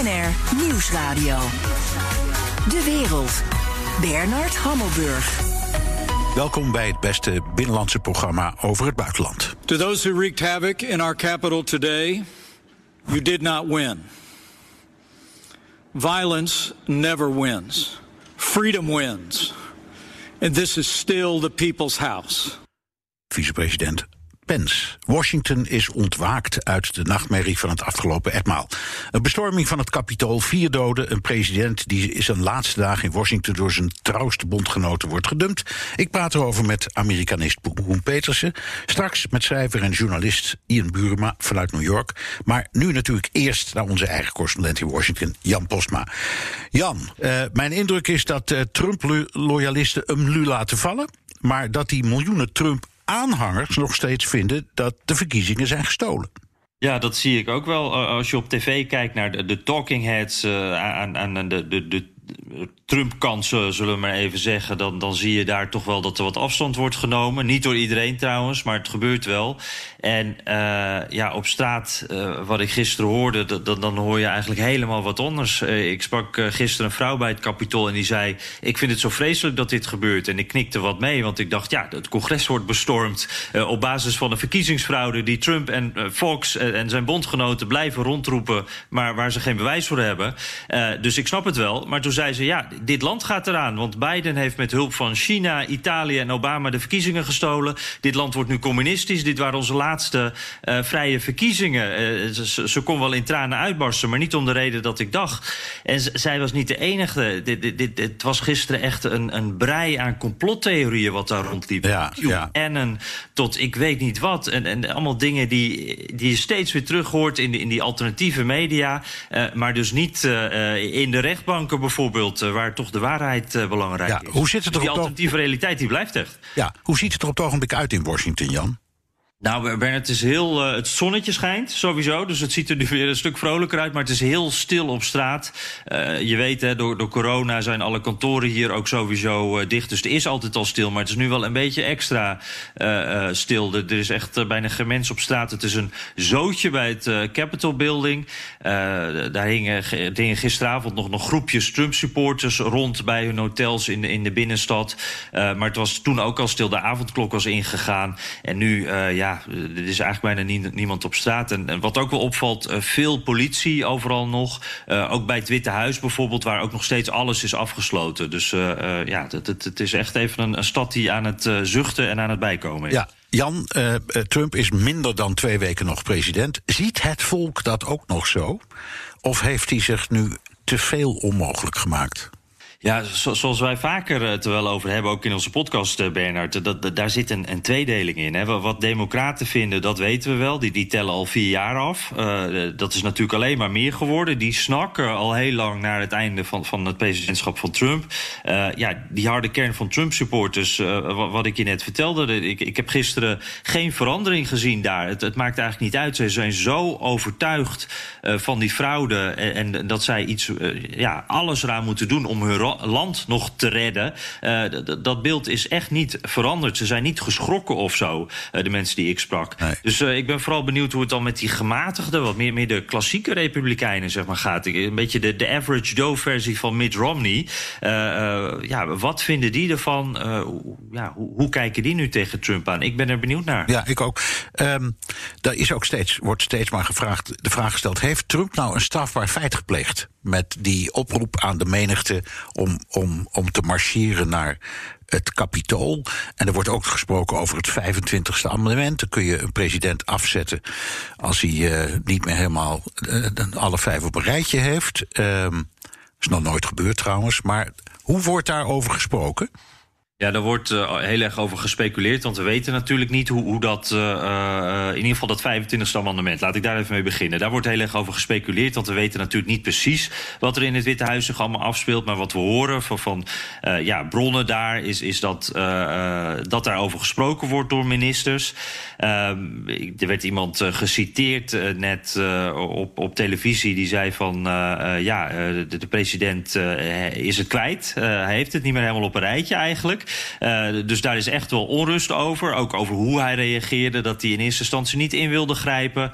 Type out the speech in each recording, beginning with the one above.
BNR Nieuwsradio. De wereld. Bernard Hammelburg. Welkom bij het beste binnenlandse programma over het buitenland. To those who wreaked havoc in our capital today, you did not win. Violence never wins. Freedom wins. And this is still the people's house. Vicepresident Washington is ontwaakt uit de nachtmerrie van het afgelopen etmaal. Een bestorming van het kapitool, vier doden, een president die zijn laatste dagen in Washington door zijn trouwste bondgenoten wordt gedumpt. Ik praat erover met Amerikanist Boen Petersen. Straks met schrijver en journalist Ian Burema vanuit New York. Maar nu natuurlijk eerst naar onze eigen correspondent in Washington, Jan Postma. Jan, uh, mijn indruk is dat uh, Trump-loyalisten hem nu laten vallen. Maar dat die miljoenen Trump aanhangers nog steeds vinden dat de verkiezingen zijn gestolen. Ja, dat zie ik ook wel. Als je op tv kijkt naar de, de talking heads uh, aan, de, de, de Trump-kansen, zullen we maar even zeggen, dan, dan zie je daar toch wel dat er wat afstand wordt genomen. Niet door iedereen trouwens, maar het gebeurt wel. En uh, ja, op straat, uh, wat ik gisteren hoorde, dan, hoor je eigenlijk helemaal wat anders. Uh, ik sprak gisteren een vrouw bij het Capitool en die zei: Ik vind het zo vreselijk dat dit gebeurt. En ik knikte wat mee, want ik dacht: ja, het congres wordt bestormd op basis van een verkiezingsfraude die Trump en Fox en zijn bondgenoten blijven rondroepen, maar waar ze geen bewijs voor hebben. dus ik snap het wel. Maar toen zei ze: Ja, dit land gaat eraan. Want Biden heeft met hulp van China, Italië en Obama de verkiezingen gestolen. Dit land wordt nu communistisch. Dit waren onze laatste uh, vrije verkiezingen. Uh, ze, ze, kon wel in tranen uitbarsten, maar niet om de reden dat ik dacht. En zij was niet de enige. Dit, dit, dit, het was gisteren echt een, een brei aan complottheorieën wat daar rondliep. Ja, ja. En een, tot ik weet niet wat. En, en allemaal dingen die, die je steeds weer terug hoort in, de, in die alternatieve media. Uh, maar dus niet in de rechtbanken bijvoorbeeld, waar toch de waarheid uh, belangrijk ja, is. Hoe zit het er die alternatieve realiteit die blijft echt. Ja, hoe ziet het er op het ogenblik uit in Washington, Jan? Nou, Bernard, het is heel. Uh, het zonnetje schijnt sowieso. Dus het ziet er nu weer een stuk vrolijker uit. Maar het is heel stil op straat. Uh, je weet, hè, door, door corona zijn alle kantoren hier ook sowieso uh, dicht. Dus het is altijd al stil. Maar het is nu wel een beetje extra stil. Er is echt bijna geen mens op straat. Het is een zootje bij het Capitol Building. daar hingen, hingen gisteravond nog, nog groepjes Trump-supporters rond bij hun hotels in in de binnenstad. maar het was toen ook al stil. De avondklok was ingegaan. En nu, ja er is eigenlijk bijna niemand op straat. En, wat ook wel opvalt, uh, veel politie overal nog. Uh, ook bij het Witte Huis bijvoorbeeld, waar ook nog steeds alles is afgesloten. Dus uh, ja, het, is echt even een, een stad die aan het zuchten en aan het bijkomen is. Ja. Jan, Trump is minder dan twee weken nog president. Ziet het volk dat ook nog zo? Of heeft hij zich nu te veel onmogelijk gemaakt? Ja, zo, zoals wij vaker het er wel over hebben, ook in onze podcast, uh, Bernard, dat, dat, daar zit een, een tweedeling in. Hè. Wat democraten vinden, dat weten we wel. Die, die tellen al vier jaar af. Dat is natuurlijk alleen maar meer geworden. Die snakken al heel lang naar het einde van, van het presidentschap van Trump. Ja, die harde kern van Trump-supporters, wat, wat, ik je net vertelde. Ik, ik heb gisteren geen verandering gezien daar. Het, het maakt eigenlijk niet uit. Ze zijn zo overtuigd van die fraude en, en dat zij iets, ja, alles eraan moeten doen om hun land nog te redden. Uh, dat beeld is echt niet veranderd. Ze zijn niet geschrokken of zo, uh, de mensen die ik sprak. Nee. Dus uh, ik ben vooral benieuwd hoe het dan met die gematigde, wat meer, meer de klassieke republikeinen zeg maar, gaat. Een beetje de, de average Joe-versie van Mitt Romney. ja, wat vinden die ervan? ja, hoe, hoe, kijken die nu tegen Trump aan? Ik ben er benieuwd naar. Ja, ik ook. Um, er is ook steeds, wordt steeds maar gevraagd, de vraag gesteld: heeft Trump nou een strafbaar feit gepleegd? Met die oproep aan de menigte om, om, om te marcheren naar het kapitool. En er wordt ook gesproken over het 25e amendement. Dan kun je een president afzetten als hij uh, niet meer helemaal uh, alle vijf op een rijtje heeft. Um, is nog nooit gebeurd trouwens. Maar hoe wordt daarover gesproken? Ja, daar wordt uh, heel erg over gespeculeerd. Want we weten natuurlijk niet hoe, hoe dat. Uh, uh, in ieder geval dat 25e amendement. Laat ik daar even mee beginnen. Daar wordt heel erg over gespeculeerd. Want we weten natuurlijk niet precies wat er in het Witte Huis zich allemaal afspeelt. Maar wat we horen van, van ja, bronnen daar is, is dat, dat daarover gesproken wordt door ministers. er werd iemand geciteerd net op, op televisie. Die zei van ja, de president is het kwijt. hij heeft het niet meer helemaal op een rijtje eigenlijk. Dus daar is echt wel onrust over. Ook over hoe hij reageerde. Dat hij in eerste instantie niet in wilde grijpen.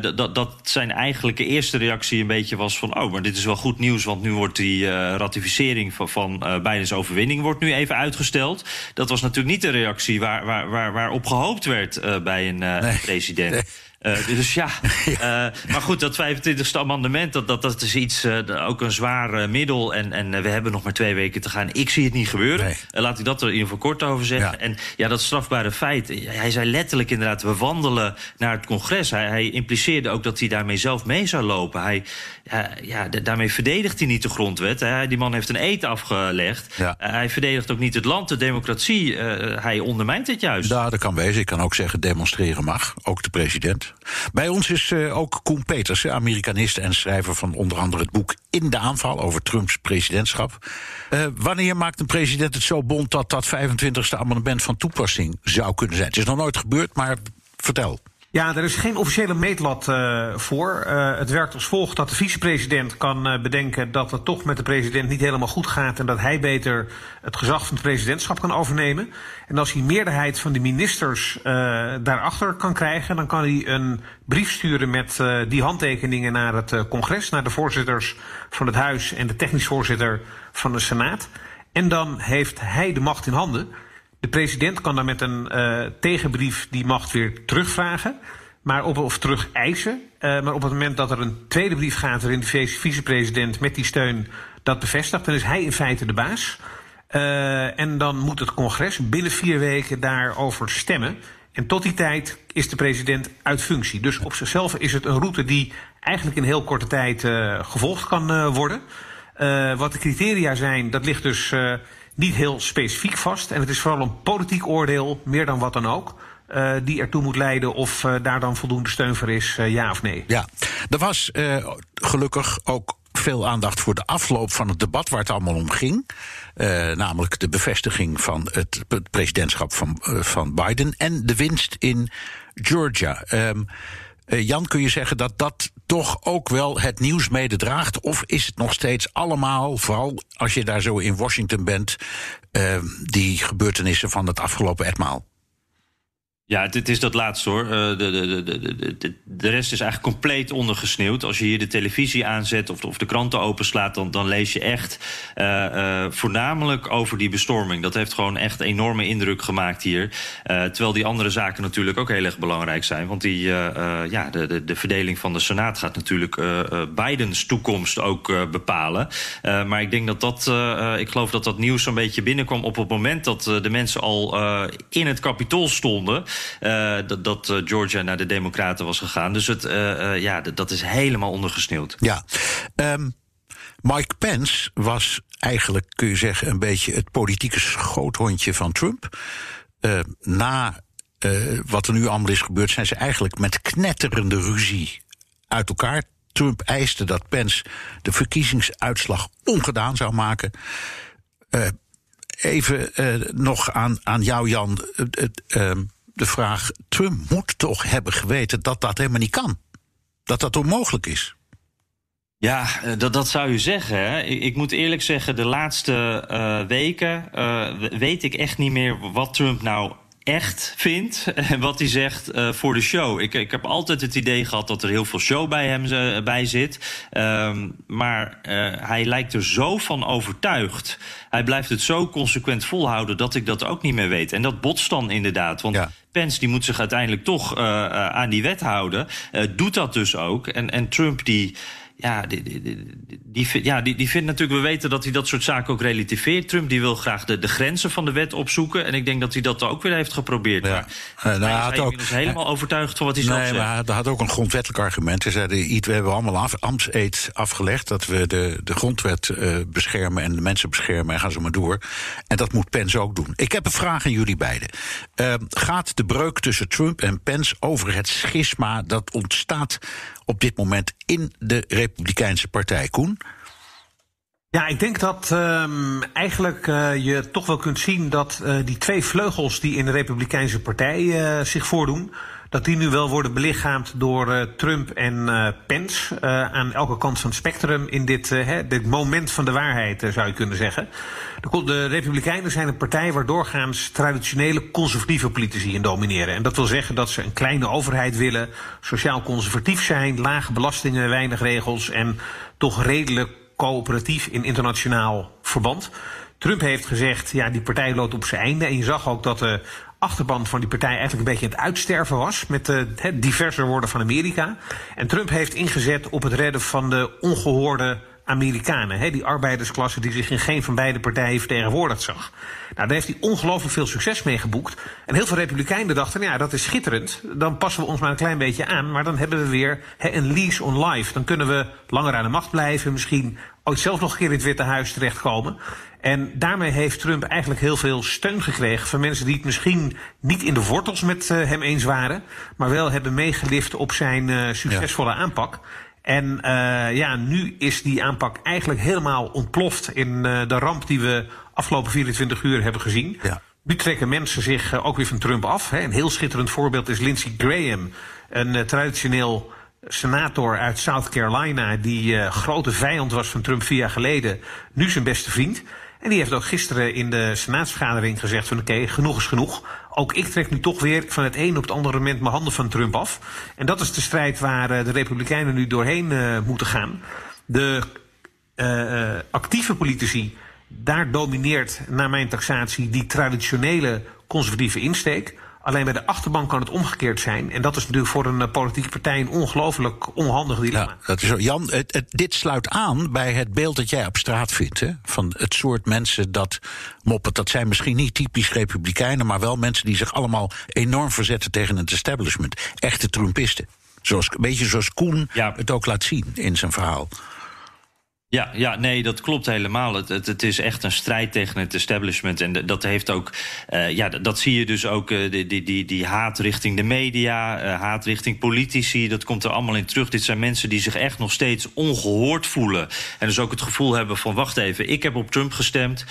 dat, dat, dat zijn eigenlijk de eerste reactie een beetje was van... oh, maar dit is wel goed nieuws, want nu wordt die ratificering van, van Bidens overwinning wordt nu even uitgesteld. Dat was natuurlijk niet de reactie waar, waar, waar, waar op gehoopt werd bij een president. Uh, dus ja, uh, maar goed, dat 25e amendement, dat, dat, dat is iets, uh, ook een zwaar middel. En, en we hebben nog maar twee weken te gaan. Ik zie het niet gebeuren. Nee. laat ik dat er in ieder geval kort over zeggen. Ja. En ja, dat strafbare feit. Hij zei letterlijk inderdaad, we wandelen naar het congres. Hij, hij impliceerde ook dat hij daarmee zelf mee zou lopen. Hij, ja, ja, daarmee verdedigt hij niet de grondwet. Hè. Die man heeft een eet afgelegd. Hij verdedigt ook niet het land, de democratie. hij ondermijnt het juist. Ja, dat kan wezen. Ik kan ook zeggen, demonstreren mag. Ook de president. Bij ons is uh, ook Koen Peters, Amerikanist en schrijver van onder andere het boek In de aanval over Trumps presidentschap. Uh, wanneer maakt een president het zo bond dat dat 25e amendement van toepassing zou kunnen zijn? Het is nog nooit gebeurd, maar vertel. Ja, er is geen officiële meetlat uh, voor. Uh, het werkt als volgt dat de vicepresident kan uh, bedenken dat het toch met de president niet helemaal goed gaat en dat hij beter het gezag van het presidentschap kan overnemen. En als hij meerderheid van de ministers daarachter kan krijgen, dan kan hij een brief sturen met die handtekeningen naar het congres, naar de voorzitters van het Huis en de technisch voorzitter van de Senaat. En dan heeft hij de macht in handen. De president kan dan met een uh, tegenbrief die macht weer terugvragen. Maar op, of terug eisen. Uh, maar op het moment dat er een tweede brief gaat waarin de vicepresident met die steun dat bevestigt, dan is hij in feite de baas. Uh, en dan moet het congres binnen vier weken daarover stemmen. En tot die tijd is de president uit functie. Dus op zichzelf is het een route die eigenlijk in heel korte tijd uh, gevolgd kan uh, worden. Wat de criteria zijn, dat ligt dus niet heel specifiek vast. En het is vooral een politiek oordeel, meer dan wat dan ook. Uh, die ertoe moet leiden of uh, daar dan voldoende steun voor is, uh, ja of nee. Ja, er was gelukkig ook veel aandacht voor de afloop van het debat waar het allemaal om ging. namelijk de bevestiging van het presidentschap van, van Biden en de winst in Georgia. Um, uh, Jan, kun je zeggen dat dat toch ook wel het nieuws mededraagt? Of is het nog steeds allemaal, vooral als je daar zo in Washington bent, uh, die gebeurtenissen van het afgelopen etmaal? Ja, het, is dat laatste hoor. Uh, de, de, de, de, de rest is eigenlijk compleet ondergesneeuwd. Als je hier de televisie aanzet of, of de kranten openslaat, dan, dan lees je echt uh, uh, voornamelijk over die bestorming. Dat heeft gewoon echt enorme indruk gemaakt hier. terwijl die andere zaken natuurlijk ook heel erg belangrijk zijn. Want die, ja, de, de, de verdeling van de Senaat gaat natuurlijk Bidens toekomst ook bepalen. maar ik denk dat dat, ik geloof dat dat nieuws zo'n beetje binnenkwam op het moment dat de mensen al in het kapitool stonden. Uh, dat, dat uh, Georgia naar de Democraten was gegaan. Dus het, uh, ja, dat is helemaal ondergesneeuwd. Ja. Um, Mike Pence was eigenlijk, kun je zeggen, een beetje het politieke schoothondje van Trump. na wat er nu allemaal is gebeurd, zijn ze eigenlijk met knetterende ruzie uit elkaar. Trump eiste dat Pence de verkiezingsuitslag ongedaan zou maken. even nog aan, aan jou, Jan. Uh, de vraag: Trump moet toch hebben geweten dat dat helemaal niet kan? Dat dat onmogelijk is? Ja, eh, dat, dat zou je zeggen. Ik, ik, moet eerlijk zeggen, de laatste uh, weken uh, weet ik echt niet meer wat Trump nou echt vindt en wat hij zegt uh, voor de show. Ik, ik heb altijd het idee gehad dat er heel veel show bij hem uh, bij zit. Um, maar uh, hij lijkt er zo van overtuigd. Hij blijft het zo consequent volhouden dat ik dat ook niet meer weet. En dat botst dan inderdaad. Want ja. Pence die moet zich uiteindelijk toch aan die wet houden. doet dat dus ook. En, en Trump die ja, die, die, die, ja die, die vindt natuurlijk, we weten dat hij dat soort zaken ook relativeert. Trump die wil graag de, de grenzen van de wet opzoeken. En ik denk dat hij dat ook weer heeft geprobeerd. Ja. Maar, nou, hij is ook, helemaal overtuigd van wat hij zelf nee, zegt. Maar hij had ook een grondwettelijk argument. Hij zei, we hebben allemaal af, ambtseed afgelegd... dat we de, de grondwet uh, beschermen en de mensen beschermen en gaan ze maar door. En dat moet Pence ook doen. Ik heb een vraag aan jullie beiden. Uh, gaat de breuk tussen Trump en Pence over het schisma... dat ontstaat op dit moment in de Republikeinse Partij. Koen? Ja, ik denk dat um, eigenlijk uh, je toch wel kunt zien dat uh, die twee vleugels die in de Republikeinse Partij uh, zich voordoen, dat die nu wel worden belichaamd door uh, Trump en uh, Pence uh, aan elke kant van het spectrum in dit, hè, dit moment van de waarheid, zou je kunnen zeggen. De, Republikeinen zijn een partij waar doorgaans traditionele conservatieve politici in domineren. En dat wil zeggen dat ze een kleine overheid willen, sociaal conservatief zijn, lage belastingen, weinig regels en toch redelijk coöperatief in internationaal verband. Trump heeft gezegd, ja, die partij loopt op zijn einde. En je zag ook dat de achterban van die partij eigenlijk een beetje aan het uitsterven was. Met het diverser worden van Amerika. En Trump heeft ingezet op het redden van de ongehoorde Amerikanen. Die arbeidersklasse die zich in geen van beide partijen vertegenwoordigd zag. Nou, daar heeft hij ongelooflijk veel succes mee geboekt. En heel veel Republikeinen dachten, nou ja, dat is schitterend. Dan passen we ons maar een klein beetje aan. Maar dan hebben we weer een lease on life. Dan kunnen we langer aan de macht blijven. Misschien ooit zelf nog een keer in het Witte Huis terechtkomen. En daarmee heeft Trump eigenlijk heel veel steun gekregen van mensen die het misschien niet in de wortels met uh, hem eens waren, maar wel hebben meegelift op zijn uh, succesvolle ja. aanpak. En uh, ja, nu is die aanpak eigenlijk helemaal ontploft in de ramp die we afgelopen 24 uur hebben gezien. Ja. Nu trekken mensen zich ook weer van Trump af. Hè. Een heel schitterend voorbeeld is Lindsey Graham, een traditioneel senator uit South Carolina, die grote vijand was van Trump vier jaar geleden, nu zijn beste vriend. En die heeft ook gisteren in de senaatsvergadering gezegd van oké, genoeg is genoeg. Ook ik trek nu toch weer van het een op het andere moment mijn handen van Trump af. En dat is de strijd waar uh, de Republikeinen nu doorheen uh, moeten gaan. De uh, actieve politici, daar domineert naar mijn taxatie die traditionele conservatieve insteek. Alleen bij de achterban kan het omgekeerd zijn. En dat is natuurlijk voor een politieke partij een ongelooflijk onhandig dilemma. Ja, dat is zo. Jan, het, het, dit sluit aan bij het beeld dat jij op straat vindt. Hè? Van het soort mensen dat moppen. Dat zijn misschien niet typisch republikeinen, maar wel mensen die zich allemaal enorm verzetten tegen het establishment. Echte Trumpisten. Zoals, een beetje zoals Koen ja. het ook laat zien in zijn verhaal. Ja, ja, nee, dat klopt helemaal. Het, het, is echt een strijd tegen het establishment. En dat heeft ook, uh, ja, dat zie je dus ook, uh, die, die, die haat richting de media, uh, haat richting politici. Dat komt er allemaal in terug. Dit zijn mensen die zich echt nog steeds ongehoord voelen. En dus ook het gevoel hebben van, wacht even, ik heb op Trump gestemd.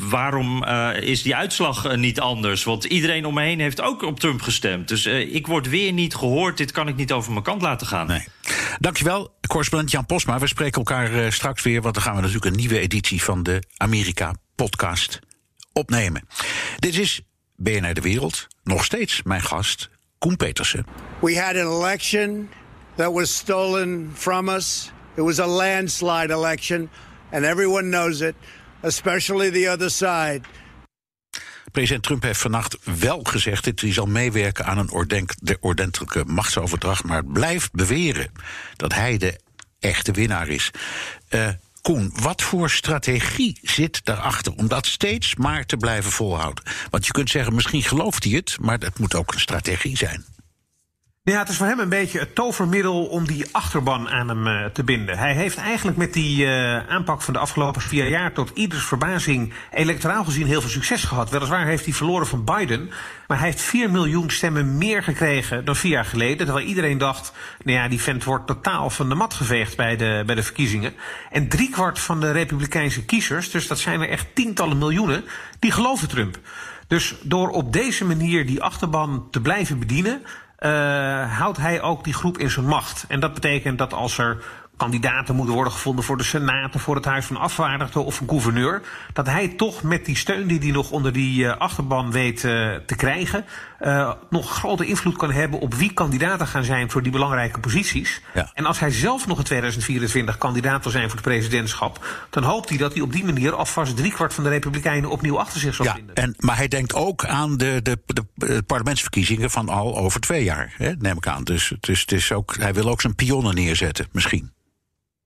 waarom is die uitslag niet anders? Want iedereen om me heen heeft ook op Trump gestemd. Dus ik word weer niet gehoord. Dit kan ik niet over mijn kant laten gaan. Nee. Dankjewel, correspondent Jan Posma. We spreken elkaar uh, straks weer, want dan gaan we natuurlijk een nieuwe editie van de Amerika-podcast opnemen. Dit is BNR De Wereld. Nog steeds mijn gast, Koen Petersen. We had an election that was stolen from us. It was a landslide election, and everyone knows it, especially the other side. President Trump heeft vannacht wel gezegd dat hij zal meewerken aan een de ordentelijke machtsoverdracht, maar blijft beweren dat hij de echte winnaar is. Uh, Koen, wat voor strategie zit daarachter om dat steeds maar te blijven volhouden? Want je kunt zeggen, misschien gelooft hij het, maar het moet ook een strategie zijn. Ja, het is voor hem een beetje het tovermiddel om die achterban aan hem uh, te binden. Hij heeft eigenlijk met die uh, aanpak van de afgelopen vier jaar tot ieders verbazing electoraal gezien heel veel succes gehad. Weliswaar heeft hij verloren van Biden, maar hij heeft 4 miljoen stemmen meer gekregen dan vier jaar geleden. Terwijl iedereen dacht, nou ja, die vent wordt totaal van de mat geveegd bij de, bij de verkiezingen. En driekwart van de republikeinse kiezers, dus dat zijn er echt tientallen miljoenen, die geloven Trump. Dus door op deze manier die achterban te blijven bedienen, houdt hij ook die groep in zijn macht. En dat betekent dat als er kandidaten moeten worden gevonden voor de Senaten, voor het Huis van Afvaardigden of een gouverneur. Dat hij toch met die steun die hij nog onder die uh, achterban weet uh, te krijgen, uh, nog grote invloed kan hebben op wie kandidaten gaan zijn voor die belangrijke posities. Ja. En als hij zelf nog in 2024 kandidaat wil zijn voor het presidentschap, dan hoopt hij dat hij op die manier alvast driekwart van de Republikeinen opnieuw achter zich zal ja, vinden. En, maar hij denkt ook aan de, de, de, de parlementsverkiezingen van al over twee jaar, hè, neem ik aan. Dus, dus het is ook, hij wil ook zijn pionnen neerzetten, misschien.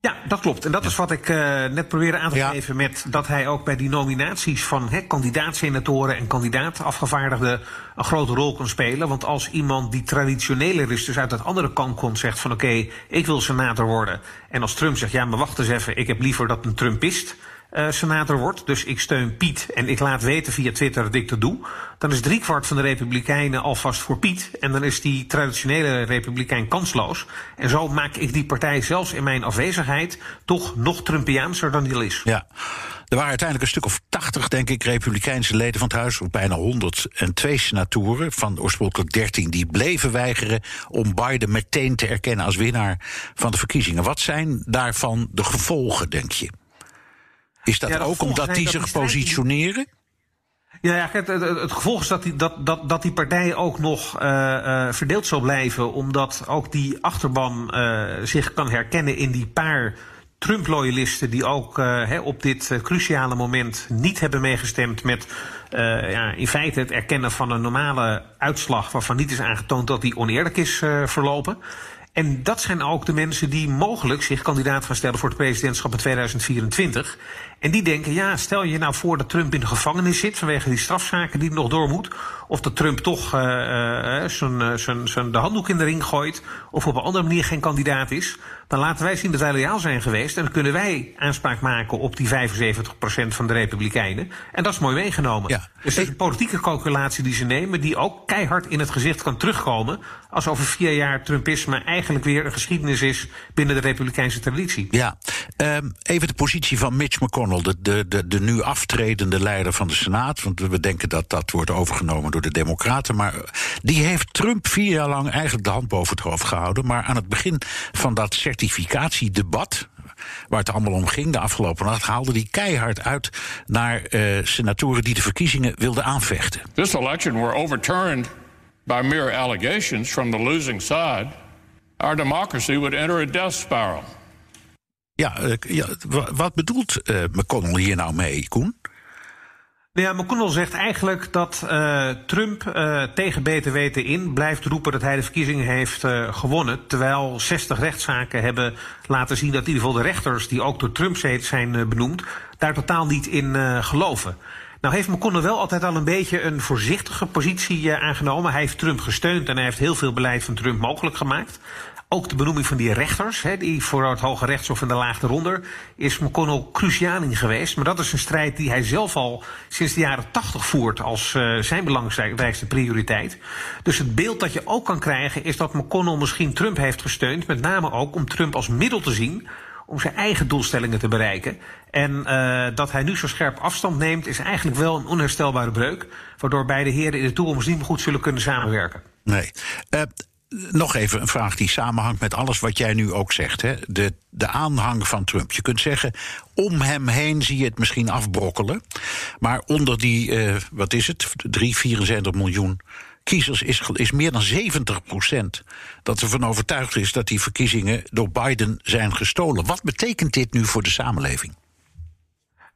Ja, dat klopt. En dat is wat ik uh, net probeerde aan te ja. geven met dat hij ook bij die nominaties van kandidaat-senatoren en kandidaat-afgevaardigden een grote rol kan spelen. Want als iemand die traditioneler is, dus uit het andere kant komt, zegt van oké, okay, ik wil senator worden. En als Trump zegt, ja, maar wacht eens even, ik heb liever dat een Trumpist uh, senator wordt, dus ik steun Piet en ik laat weten via Twitter dat ik dat doe, dan is driekwart van de Republikeinen alvast voor Piet. En dan is die traditionele Republikein kansloos. En zo maak ik die partij zelfs in mijn afwezigheid toch nog Trumpiaanser dan die al is. Ja. Er waren uiteindelijk een stuk of 80, denk ik, Republikeinse leden van het Huis, of bijna 102 senatoren van oorspronkelijk 13, die bleven weigeren om Biden meteen te erkennen als winnaar van de verkiezingen. Wat zijn daarvan de gevolgen, denk je? Is dat ook omdat die zich positioneren? Ja, ja het, het, het, gevolg is dat die, dat, dat, dat die partij ook nog uh, uh, verdeeld zal blijven, omdat ook die achterban uh, zich kan herkennen in die paar Trump-loyalisten die ook op dit cruciale moment niet hebben meegestemd met ja, in feite het erkennen van een normale uitslag waarvan niet is aangetoond dat die oneerlijk is verlopen. En dat zijn ook de mensen die mogelijk zich kandidaat gaan stellen voor het presidentschap in 2024. En die denken, ja, stel je nou voor dat Trump in de gevangenis zit vanwege die strafzaken die nog door moet. Of dat Trump toch uh, uh, zijn, de handdoek in de ring gooit. Of op een andere manier geen kandidaat is. Dan laten wij zien dat wij loyaal zijn geweest. En dan kunnen wij aanspraak maken op die 75% van de Republikeinen. En dat is mooi meegenomen. Ja. Dus dat is een politieke calculatie die ze nemen. Die ook keihard in het gezicht kan terugkomen. Als over vier jaar Trumpisme eigenlijk weer een geschiedenis is binnen de Republikeinse traditie. Ja, um, even de positie van Mitch McConnell de, de, de, nu aftredende leider van de Senaat. Want we denken dat dat wordt overgenomen door de Democraten. Maar die heeft Trump vier jaar lang eigenlijk de hand boven het hoofd gehouden. Maar aan het begin van dat certificatiedebat waar het allemaal om ging de afgelopen nacht, haalde die keihard uit naar uh, senatoren die de verkiezingen wilden aanvechten. This election were overturned by mere allegations from the losing side. Our democracy would enter a death spiral. Ja, uh, ja wat bedoelt uh, McConnell hier nou mee, Koen? Nou ja, McConnell zegt eigenlijk dat uh, Trump tegen beter weten in blijft roepen dat hij de verkiezingen heeft gewonnen. Terwijl 60 rechtszaken hebben laten zien dat in ieder geval de rechters, die ook door Trump zijn benoemd, daar totaal niet in geloven. Nou heeft McConnell wel altijd al een beetje een voorzichtige positie aangenomen. Hij heeft Trump gesteund en hij heeft heel veel beleid van Trump mogelijk gemaakt. Ook de benoeming van die rechters, die voor het Hoge Rechtshof en de Laag eronder, is McConnell cruciaal in geweest. Maar dat is een strijd die hij zelf al sinds de jaren tachtig voert als uh, zijn belangrijkste prioriteit. Dus het beeld dat je ook kan krijgen is dat McConnell misschien Trump heeft gesteund, met name ook om Trump als middel te zien om zijn eigen doelstellingen te bereiken. En uh, dat hij nu zo scherp afstand neemt, is eigenlijk wel een onherstelbare breuk. Waardoor beide heren in de toekomst niet meer goed zullen kunnen samenwerken. Nee. Uh, nog even een vraag die samenhangt met alles wat jij nu ook zegt. Hè? De, de aanhang van Trump. Je kunt zeggen, om hem heen zie je het misschien afbrokkelen. Maar onder die, uh, wat is het, 3, 74 miljoen kiezers is, is meer dan 70 procent dat ervan overtuigd is dat die verkiezingen door Biden zijn gestolen. Wat betekent dit nu voor de samenleving?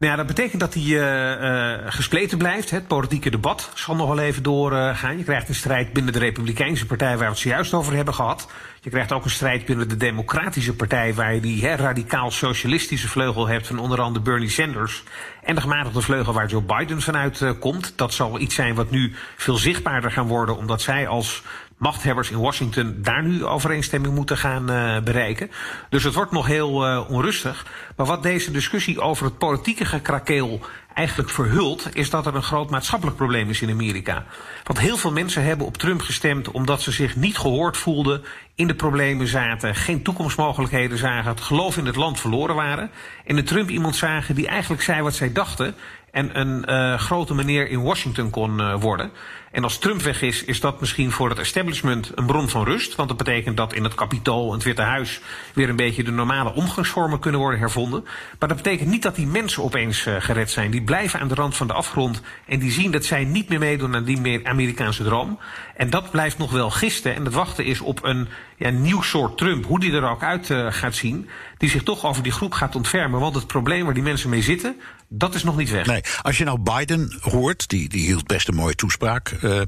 Nou ja, dat betekent dat hij uh, uh, gespleten blijft. Het politieke debat zal nog wel even doorgaan. Je krijgt een strijd binnen de Republikeinse Partij waar we het zojuist over hebben gehad. Je krijgt ook een strijd binnen de Democratische Partij waar je die radicaal-socialistische vleugel hebt van onder andere Bernie Sanders. En de gematigde vleugel waar Joe Biden vanuit komt. Dat zal iets zijn wat nu veel zichtbaarder gaan worden omdat zij als machthebbers in Washington daar nu overeenstemming moeten gaan uh, bereiken. Dus het wordt nog heel uh, onrustig. Maar wat deze discussie over het politieke gekrakeel eigenlijk verhult, is dat er een groot maatschappelijk probleem is in Amerika. Want heel veel mensen hebben op Trump gestemd omdat ze zich niet gehoord voelden, in de problemen zaten, geen toekomstmogelijkheden zagen, het geloof in het land verloren waren. En de Trump iemand zagen die eigenlijk zei wat zij dachten en een uh, grote meneer in Washington kon worden. En als Trump weg is, is dat misschien voor het establishment een bron van rust. Want dat betekent dat in het kapitool en het Witte Huis weer een beetje de normale omgangsvormen kunnen worden hervonden. Maar dat betekent niet dat die mensen opeens uh, gered zijn. Die blijven aan de rand van de afgrond en die zien dat zij niet meer meedoen aan die meer Amerikaanse droom. En dat blijft nog wel gisten. En het wachten is op een ja, nieuw soort Trump, hoe die er ook uit uh, gaat zien, die zich toch over die groep gaat ontfermen. Want het probleem waar die mensen mee zitten, dat is nog niet weg. Nee, als je nou Biden hoort, die, die hield best een mooie toespraak. Uh,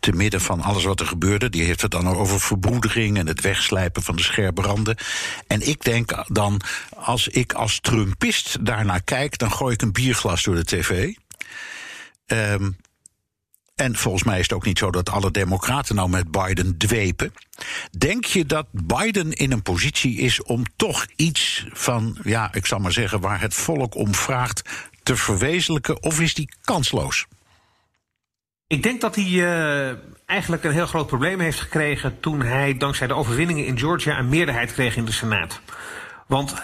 te midden van alles wat er gebeurde. Die heeft het dan over verbroedering en het wegslijpen van de scherpe randen. En ik denk dan, als ik als Trumpist daarnaar kijk, dan gooi ik een bierglas door de tv. Um, En volgens mij is het ook niet zo dat alle Democraten nou met Biden dwepen. Denk je dat Biden in een positie is om toch iets van, ja, ik zal maar zeggen, waar het volk om vraagt te verwezenlijken? Of is die kansloos? Ik denk dat hij uh, eigenlijk een heel groot probleem heeft gekregen toen hij dankzij de overwinningen in Georgia een meerderheid kreeg in de Senaat. Want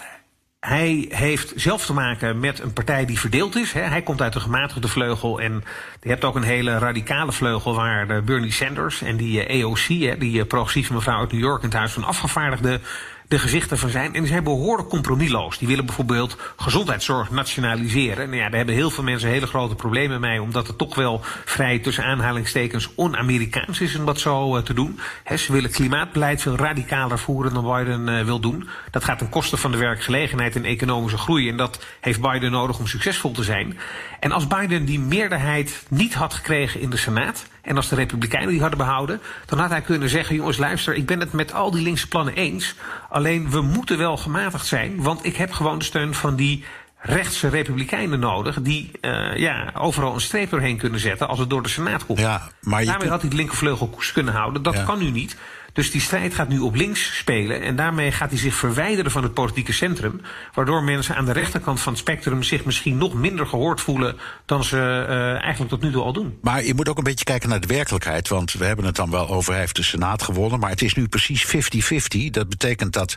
hij heeft zelf te maken met een partij die verdeeld is. Hij komt uit de gematigde vleugel en je hebt ook een hele radicale vleugel waar Bernie Sanders en die eh, AOC, die eh, progressieve mevrouw uit New York in het Huis van Afgevaardigden, de gezichten van zijn. En die zijn behoorlijk compromisloos. Die willen bijvoorbeeld gezondheidszorg nationaliseren. Nou ja, daar hebben heel veel mensen hele grote problemen mee, omdat het toch wel vrij tussen aanhalingstekens on-Amerikaans is om dat zo uh, te doen. Ze willen klimaatbeleid veel radicaler voeren dan Biden uh, wil doen. Dat gaat ten koste van de werkgelegenheid en economische groei. En dat heeft Biden nodig om succesvol te zijn. En als Biden die meerderheid niet had gekregen in de Senaat en als de Republikeinen die hadden behouden, dan had hij kunnen zeggen: jongens, luister, ik ben het met al die linkse plannen eens. Alleen we moeten wel gematigd zijn, want ik heb gewoon de steun van die rechtse republikeinen nodig... die uh, ja, overal een streep doorheen kunnen zetten als het door de Senaat komt. Ja, maar je Daarmee had hij de linkervleugel koers kunnen houden. Dat ja. kan nu niet. Dus die strijd gaat nu op links spelen. En daarmee gaat hij zich verwijderen van het politieke centrum. Waardoor mensen aan de rechterkant van het spectrum zich misschien nog minder gehoord voelen. dan ze uh, eigenlijk tot nu toe al doen. Maar je moet ook een beetje kijken naar de werkelijkheid. Want we hebben het dan wel over hij heeft de Senaat gewonnen. Maar het is nu precies 50-50. Dat betekent dat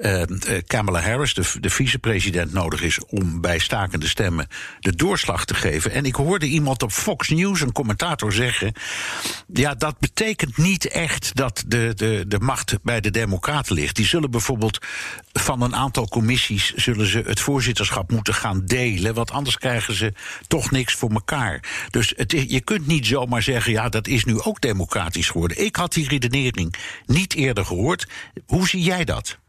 uh, Kamala Harris, de, de vicepresident, nodig is om bij stakende stemmen de doorslag te geven. En ik hoorde iemand op Fox News, een commentator, zeggen. Ja, dat betekent niet echt dat de de, de macht bij de Democraten ligt. Die zullen bijvoorbeeld van een aantal commissies zullen ze het voorzitterschap moeten gaan delen. Want anders krijgen ze toch niks voor elkaar. Dus het je kunt niet zomaar zeggen: ja, dat is nu ook democratisch geworden. Ik had die redenering niet eerder gehoord. Hoe zie jij dat?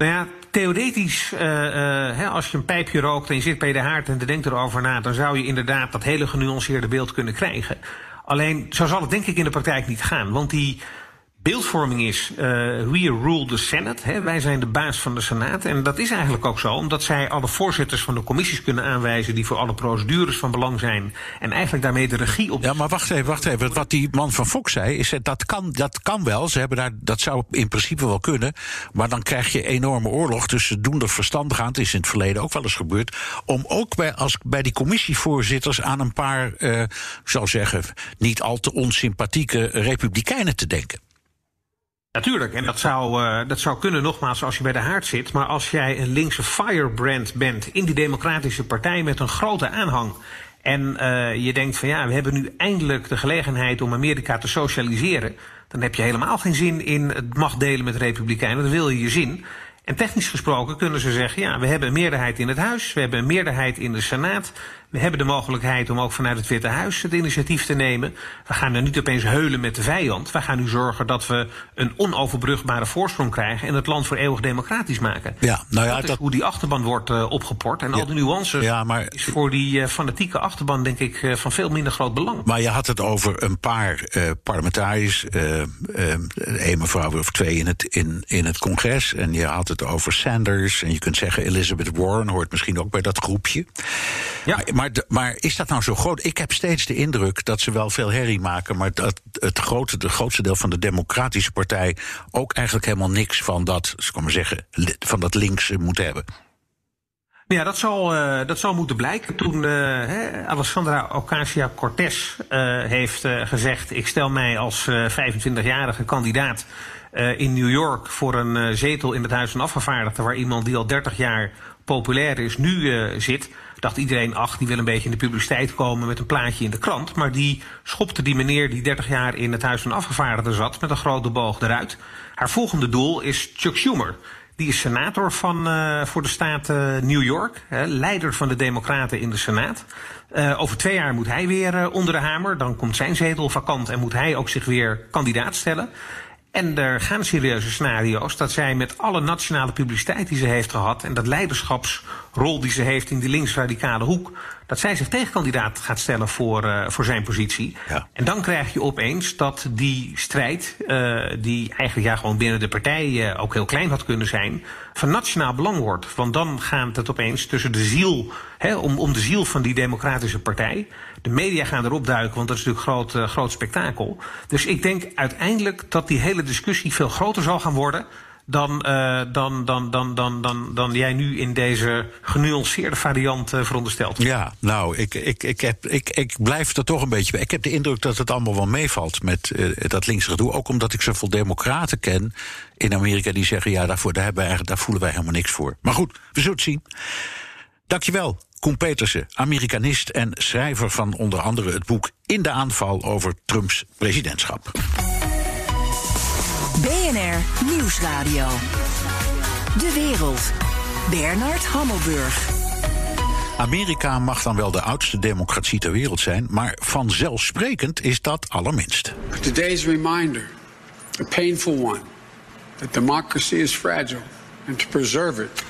Nou ja, theoretisch, uh, hè, als je een pijpje rookt en je zit bij de haard en je denkt erover na, dan zou je inderdaad dat hele genuanceerde beeld kunnen krijgen. Alleen zo zal het denk ik in de praktijk niet gaan. Want die beeldvorming is, uh, we rule the Senate. Hè. Wij zijn de baas van de Senaat. En dat is eigenlijk ook zo, omdat zij alle voorzitters van de commissies kunnen aanwijzen... die voor alle procedures van belang zijn. En eigenlijk daarmee de regie op... Ja, maar wacht even, wacht even. Wat die man van Fox zei, is dat dat kan, dat kan wel. Ze hebben daar, dat zou in principe wel kunnen. Maar dan krijg je enorme oorlog. Ze doen er verstandig aan. Het is in het verleden ook wel eens gebeurd. Om ook bij, als, bij die commissievoorzitters aan een paar, uh, zou zeggen, niet al te onsympathieke republikeinen te denken. Natuurlijk, en dat zou, uh, dat zou kunnen nogmaals als je bij de haard zit. Maar als jij een linkse firebrand bent in die democratische partij met een grote aanhang. En uh, je denkt van ja, we hebben nu eindelijk de gelegenheid om Amerika te socialiseren. Dan heb je helemaal geen zin in het macht delen met de Republikeinen. Dan wil je je zin. En technisch gesproken kunnen ze zeggen, ja, we hebben een meerderheid in het Huis, we hebben een meerderheid in de Senaat. We hebben de mogelijkheid om ook vanuit het Witte Huis het initiatief te nemen. We gaan er niet opeens heulen met de vijand. We gaan nu zorgen dat we een onoverbrugbare voorsprong krijgen en het land voor eeuwig democratisch maken. Ja, nou ja, dat is dat... hoe die achterban wordt uh, opgeport. En ja, al de nuances ja, maar... is voor die uh, fanatieke achterban denk ik uh, van veel minder groot belang. Maar je had het over een paar parlementariërs, één mevrouw of twee in het, in, in het congres. En je had het over Sanders. En je kunt zeggen Elizabeth Warren hoort misschien ook bij dat groepje. Ja. Maar, maar, maar, is dat nou zo groot? Ik heb steeds de indruk dat ze wel veel herrie maken, maar dat het grote, de grootste deel van de Democratische Partij ook eigenlijk helemaal niks van dat, ik zeggen, van dat links moet hebben. Ja, dat zal, uh, dat zal moeten blijken. Toen uh, Alessandra Ocasio-Cortez uh, heeft gezegd... ik stel mij als 25-jarige kandidaat in New York... voor een zetel in het Huis van Afgevaardigden... waar iemand die al 30 jaar populair is, nu zit dacht iedereen, ach, die wil een beetje in de publiciteit komen met een plaatje in de krant. Maar die schopte die meneer die 30 jaar in het Huis van Afgevaardigden zat met een grote boog eruit. Haar volgende doel is Chuck Schumer. Die is senator van, uh, voor de staat uh, New York, leider van de Democraten in de Senaat. Uh, over twee jaar moet hij weer onder de hamer. Dan komt zijn zetel vakant en moet hij ook zich weer kandidaat stellen. En er gaan serieuze scenario's dat zij met alle nationale publiciteit die ze heeft gehad en dat leiderschapsrol die ze heeft in die linksradicale hoek, dat zij zich tegenkandidaat gaat stellen voor, uh, voor zijn positie. Ja. En dan krijg je opeens dat die strijd, uh, die eigenlijk ja, gewoon binnen de partij uh, ook heel klein had kunnen zijn, van nationaal belang wordt. Want dan gaat het opeens tussen de ziel, hè, om, om de ziel van die democratische partij. De media gaan erop duiken, want dat is natuurlijk groot, uh, groot spektakel. Dus ik denk uiteindelijk dat die hele discussie veel groter zal gaan worden dan, uh, dan, dan, dan, dan, dan, dan jij nu in deze genuanceerde variant uh, veronderstelt. Ja, nou, ik, ik, ik, heb, ik, ik blijf er toch een beetje bij. Ik heb de indruk dat het allemaal wel meevalt met dat linkse gedoe. Ook omdat ik zoveel democraten ken in Amerika die zeggen... ja, daarvoor, daar, hebben wij, daar voelen wij helemaal niks voor. Maar goed, we zullen het zien. Dankjewel, Koen Petersen, Amerikanist en schrijver van onder andere het boek In de aanval over Trumps presidentschap. BNR Nieuwsradio. De wereld. Bernard Hammelburg. Amerika mag dan wel de oudste democratie ter wereld zijn, maar vanzelfsprekend is dat allerminst. Today's reminder, a painful one, that democracy is fragile and to preserve it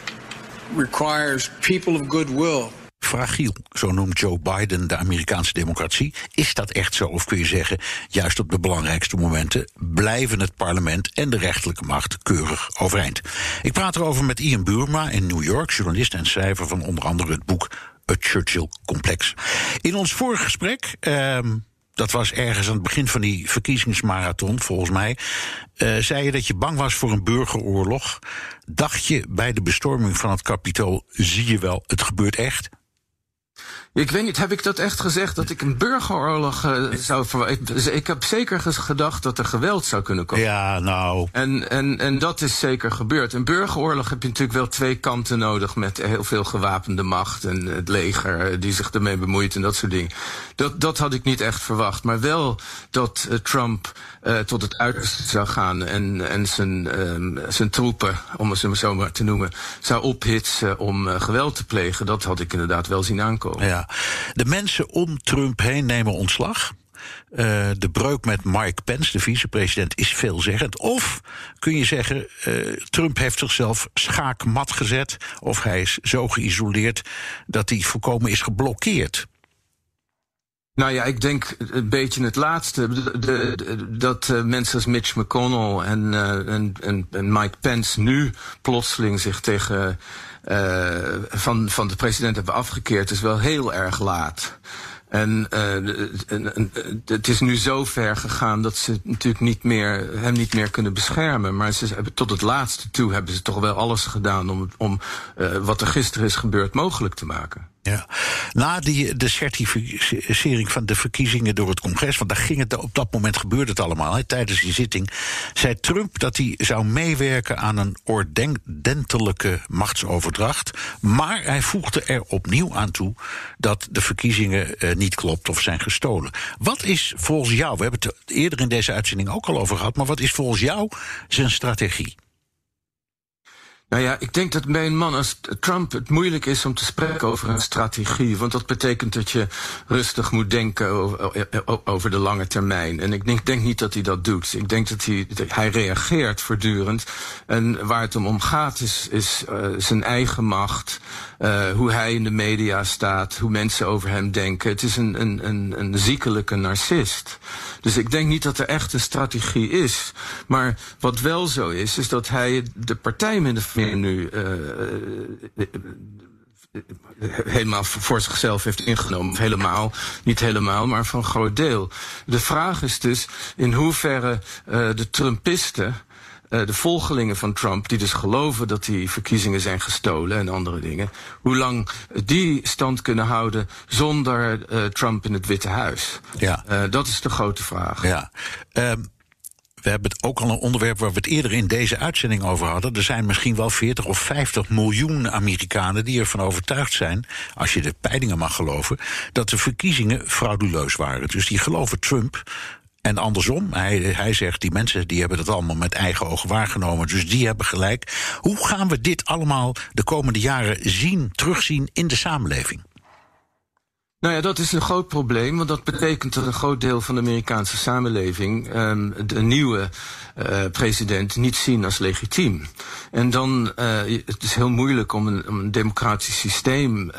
requires people of goodwill fragiel. Zo noemt Joe Biden de Amerikaanse democratie. Is dat echt zo? Of kun je zeggen, juist op de belangrijkste momenten blijven het parlement en de rechterlijke macht keurig overeind? Ik praat erover met Ian Burma in New York, journalist en schrijver van onder andere het boek Het Churchill Complex. In ons vorige gesprek. Uh, dat was ergens aan het begin van die verkiezingsmarathon, volgens mij. Uh, zei je dat je bang was voor een burgeroorlog. Dacht je bij de bestorming van het kapitool, zie je wel, het gebeurt echt? Ik weet niet, heb ik dat echt gezegd dat ik een burgeroorlog uh, zou verwachten? Ik heb zeker gedacht dat er geweld zou kunnen komen. Ja, nou. En, en, en dat is zeker gebeurd. Een burgeroorlog heb je natuurlijk wel twee kanten nodig met heel veel gewapende macht en het leger die zich ermee bemoeit en dat soort dingen. Dat, dat had ik niet echt verwacht. Maar wel dat uh, Trump uh, tot het uiterste zou gaan en, en zijn, uh, zijn troepen, om het zo maar te noemen, zou ophitsen om uh, geweld te plegen. Dat had ik inderdaad wel zien aankomen. Ja. De mensen om Trump heen nemen ontslag. Uh, de breuk met Mike Pence, de vicepresident, is veelzeggend. Of kun je zeggen, uh, Trump heeft zichzelf schaakmat gezet. Of hij is zo geïsoleerd dat hij volkomen is geblokkeerd. Nou ja, ik denk een beetje het laatste. De, de, dat uh, mensen als Mitch McConnell en, uh, en, en, en, Mike Pence nu plotseling zich tegen uh, van, van de president hebben afgekeerd, is wel heel erg laat. En het is nu zo ver gegaan dat ze natuurlijk niet meer, hem niet meer kunnen beschermen. Maar ze tot het laatste toe hebben ze toch wel alles gedaan om, om wat er gisteren is gebeurd mogelijk te maken. Ja. Na die, de certificering van de verkiezingen door het congres, want daar ging het op dat moment gebeurde het allemaal, tijdens die zitting, zei Trump dat hij zou meewerken aan een ordentelijke machtsoverdracht. Maar hij voegde er opnieuw aan toe dat de verkiezingen uh, niet klopt of zijn gestolen. Wat is volgens jou, we hebben het eerder in deze uitzending ook al over gehad, maar wat is volgens jou zijn strategie? Nou ja, ik denk dat bij een man als Trump het moeilijk is om te spreken over een strategie. Want dat betekent dat je rustig moet denken over, de lange termijn. En ik denk, denk, niet dat hij dat doet. Ik denk dat hij, hij reageert voortdurend. En waar het om gaat is, is uh, zijn eigen macht. Uh, hoe hij in de media staat, hoe mensen over hem denken. Het is een, een, een, een ziekelijke narcist. Dus ik denk niet dat er echt een strategie is. Maar wat wel zo is, is dat hij de partij min of meer nu uh, helemaal voor zichzelf heeft ingenomen. Helemaal, niet helemaal, maar van groot deel. De vraag is dus in hoeverre uh, de Trumpisten uh, de volgelingen van Trump, die dus geloven dat die verkiezingen zijn gestolen en andere dingen, hoe lang die stand kunnen houden zonder uh, Trump in het Witte Huis. Ja. Uh, dat is de grote vraag. Ja. Um we hebben het ook al een onderwerp waar we het eerder in deze uitzending over hadden. Er zijn misschien wel 40 of 50 miljoen Amerikanen die ervan overtuigd zijn, als je de peilingen mag geloven, dat de verkiezingen frauduleus waren. Dus die geloven Trump. En andersom, hij, hij zegt, die mensen die hebben dat allemaal met eigen ogen waargenomen, dus die hebben gelijk. Hoe gaan we dit allemaal de komende jaren zien, terugzien in de samenleving? Nou ja, dat is een groot probleem, want dat betekent dat een groot deel van de Amerikaanse samenleving um, de nieuwe uh, president niet zien als legitiem. En dan uh, het is heel moeilijk om een, om een democratisch systeem uh,